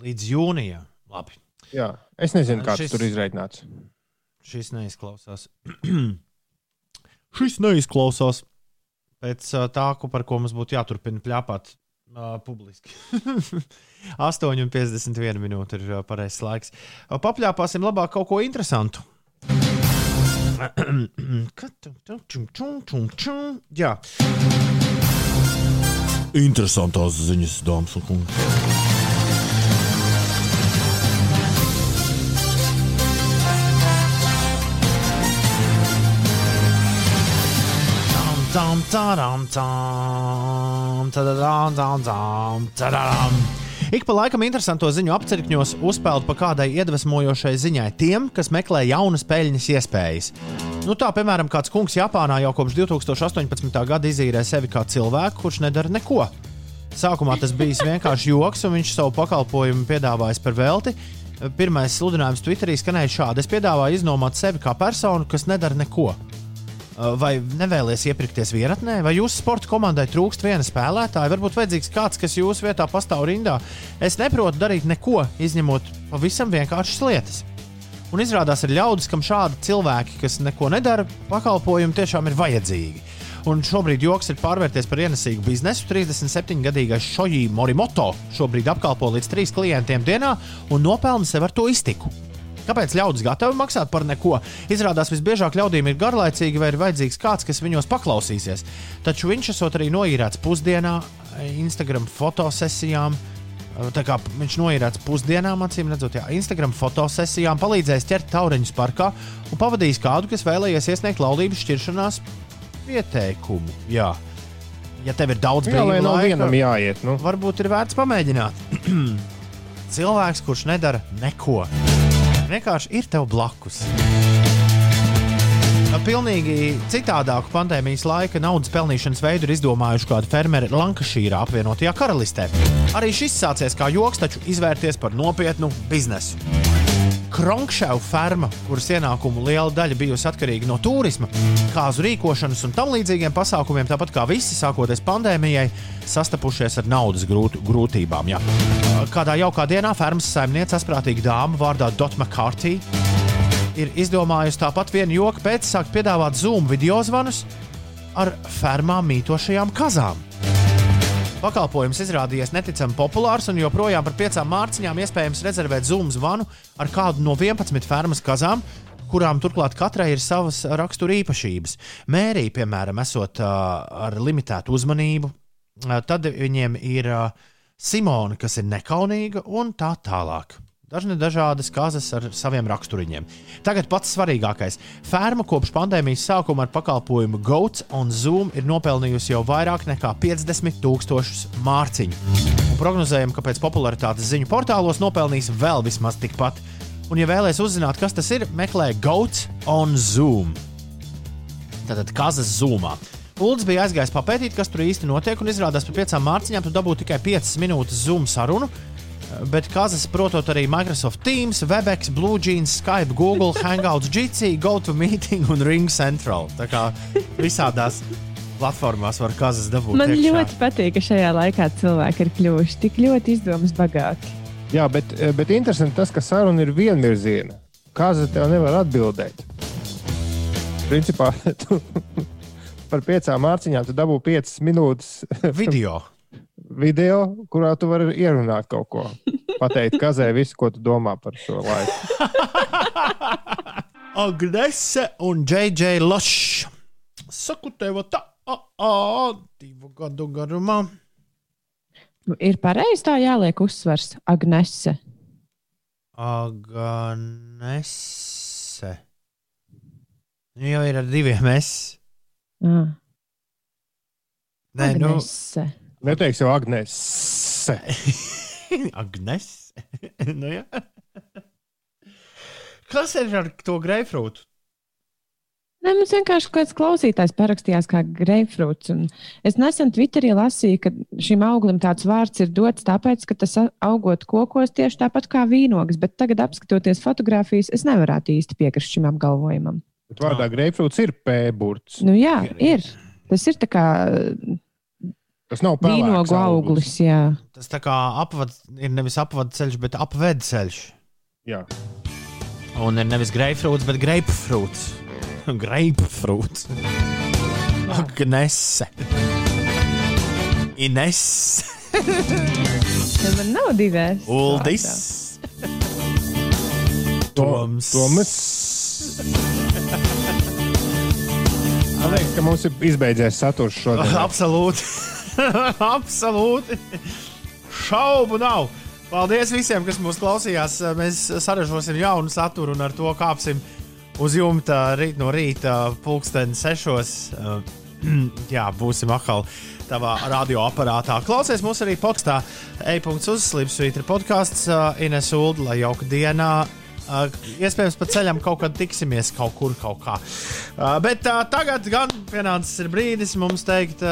Līdz jūnijam. Labi. Jā, es nezinu, kāds Šis- tur izreikināts. Šis neizklausās. Šis neizklausās pēc tā, par ko mums būtu jāturpina pļāpāt uh, publiski. 8,51 minūte ir uh, pareizais laiks. Uh, papļāpāsim labāk kaut ko interesantu. Jā. Interesantās ziņas, dāmas un kungi. Tam, tadam, tam, tadadam, tam, tam, tadadam. Ik pa laikam interesanto ziņu apcirkņos uzpeld pa kādai iedvesmojošai ziņai tiem, kas meklē jaunas peļņas iespējas. Nu, tā, piemēram, kāds kungs Japānā jau kopš 2018. gada izīrē sevi kā cilvēku, kurš nedara neko. Sākumā tas bija vienkārši joks, un viņš savu pakalpojumu piedāvājis par velti. Pirmais sludinājums Twitterī skanēja šādi: Es piedāvāju iznomāt sevi kā personu, kas nedara neko. Vai nevēlies iepirkties vienatnē, vai jūsu sporta komandai trūkst viena spēlētāja? Varbūt vajadzīgs kāds, kas jūsu vietā pastāv rindā. Es neprotu darīt neko, izņemot pavisam vienkāršas lietas. Un izrādās, ir ļaudis, kam šādi cilvēki, kas neko nedara, pakalpojumi tiešām ir vajadzīgi. Un šobrīd joks ir pārvērties par ienesīgu biznesu. 37-gadīgais Šoji Morimoto šobrīd apkalpo līdz trīs klientiem dienā un nopelna sev ar to iztiku. Kāpēc ļaudis gatavi maksāt par neko? Izrādās, visbiežāk ļaudīm ir garlaicīgi vai ir vajadzīgs kāds, kas viņos paklausīsies. Taču viņš esot arī noīrēts pusdienā, Instagram fotosesijām. Tā kā viņš noīrēts pusdienām, acīm redzot, jā, Instagram fotosesijām, palīdzējis ķert taureņus parkā un pavadījis kādu, kas vēlējies iesniegt laulības šķiršanās pieteikumu. Jā. Ja tev ir daudz nav laika, vienam jāiet. Nu. varbūt ir vērts pamēģināt. Cilvēks, kurš nedara neko, vienkārši ir tev blakus. pilnīgi citādāku pandēmijas laika naudas pelnīšanas veidu ir izdomājuši kādi fermeri Lankašīrā, apvienotajā karalistē. Arī šis sācies kā joks, taču izvērties par nopietnu biznesu. Kronkšēva ferma, kuras ienākumu liela daļa bijusi atkarīga no turisma, kāzu rīkošanas un tam līdzīgiem pasākumiem, tāpat kā visi sākoties pandēmijai, sastapušies ar naudas grūt, grūtībām. Jā. Kādā jaukā dienā fermas saimniece, asprātīga dāma vārdā Dot McCarthy, ir izdomājusi tāpat vienu joku pēc sākt piedāvāt Zoom video zvanus ar fermā mītošajām kazām. Pakalpojums izrādījies neticami populārs, un joprojām par piecām mārciņām iespējams rezervēt Zoom zvanu ar kādu no 11 fermas kazām, kurām turklāt katrai ir savas rakstura īpašības. Mērija, piemēram, esot uh, ar limitētu uzmanību, uh, tad viņiem ir uh, Simona, kas ir nekaunīga, un tā tālāk. Dažni dažādas kazas ar saviem raksturiņiem. Tagad pats svarīgākais. Ferma kopš pandēmijas sākuma ar pakalpojumu Goats un Zoom ir nopelnījusi jau vairāk nekā 50 tūkstošus mārciņu. Un prognozējam, ka pēc popularitātes ziņu portālos nopelnīs vēl vismaz tikpat. Un, ja vēlaties uzzināt, kas tas ir, meklē Goats on Zoom. Tātad kazas Zoomā. Ulds bija aizgājis papētīt, kas tur īsti notiek, un izrādās, ka pie piecām mārciņām tu dabū tikai 5 minūtes Zoom sarunu. Bet kazas protot arī Microsoft Teams, Webex, BlueJeans, Skype, Google, Hangouts, Jitsi, GoToMeeting un Ring Central. Tā kā visādās platformās var kazas dabūt. Man iekšā. ļoti patīk, ka šajā laikā cilvēki ir kļuvuši tik ļoti izdomas bagāti. Jā, bet, bet interesanti tas, ka saruna ir vienvirziena. Kāza tev nevar atbildēt. Principā tu par piecām mārciņām tu dabū piecas minūtes video. video, kurā tu vari ierunāt kaut ko. Pateikt, kazē visu, ko tu domā par šo laiku. Agnese un JJ Lošs. Saku tev, tā, a, a, divu gadu garumā. Nu, Ir pareizi tā jāliek uzsvars Agnese. Agnese. Nu, Jau ir ar diviem es. Ah, Nē, nu, Agnese. Neteiks jau Agnēs. Agnese. nu, jā. Kas ir ar to greifrūtu? Nē, mums vienkārši kāds klausītājs parakstījās kā greifrūts. un Es nesen Twitterī lasīju, ka šim auglim tāds vārds ir dots tāpēc, ka tas augot kokos tieši tāpat kā vīnogas, bet tagad, apskatoties fotogrāfijas, es nevarētu īsti piekrist šim apgalvojumam. Bet vārdā greifrūts ir P-burts. Nu, jā, ir. Tas ir tā kā Tas nav pelēks auglis. Jā. Tas tā kā apvad, ir nevis apvadu ceļš, bet apved ceļš. Jā. Un ir nevis greifrūts, bet greipfrūts. Greipfrūts. Agnese. Ines. Man nav divēs. Uldis. Toms. Toms. Man liekas, ka mums ir izbeidzies saturs šodien. Absolūti. Absolūti. Šaubu nav. Paldies visiem, kas mūs klausījās. Mēs saražosim jaunu saturu un ar to kāpsim uz jumta rīt no rīta, pulksten sešos. Jā, būsim atkal tavā radioaparātā. Klausies mūs arī podkāstā. E-punkts uz Slimsvītra podkāsts Ines Ulu, lai jauka dienā. Iespējams, pa ceļam kaut kad tiksimies kaut kur, kaut kā. Bet tagad gan pienācis brīdis mums teikt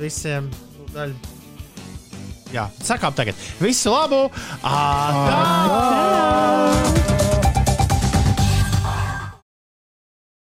visiem nu, daļu. Jā, sakām tagad. Visu labu! Atā! Atā!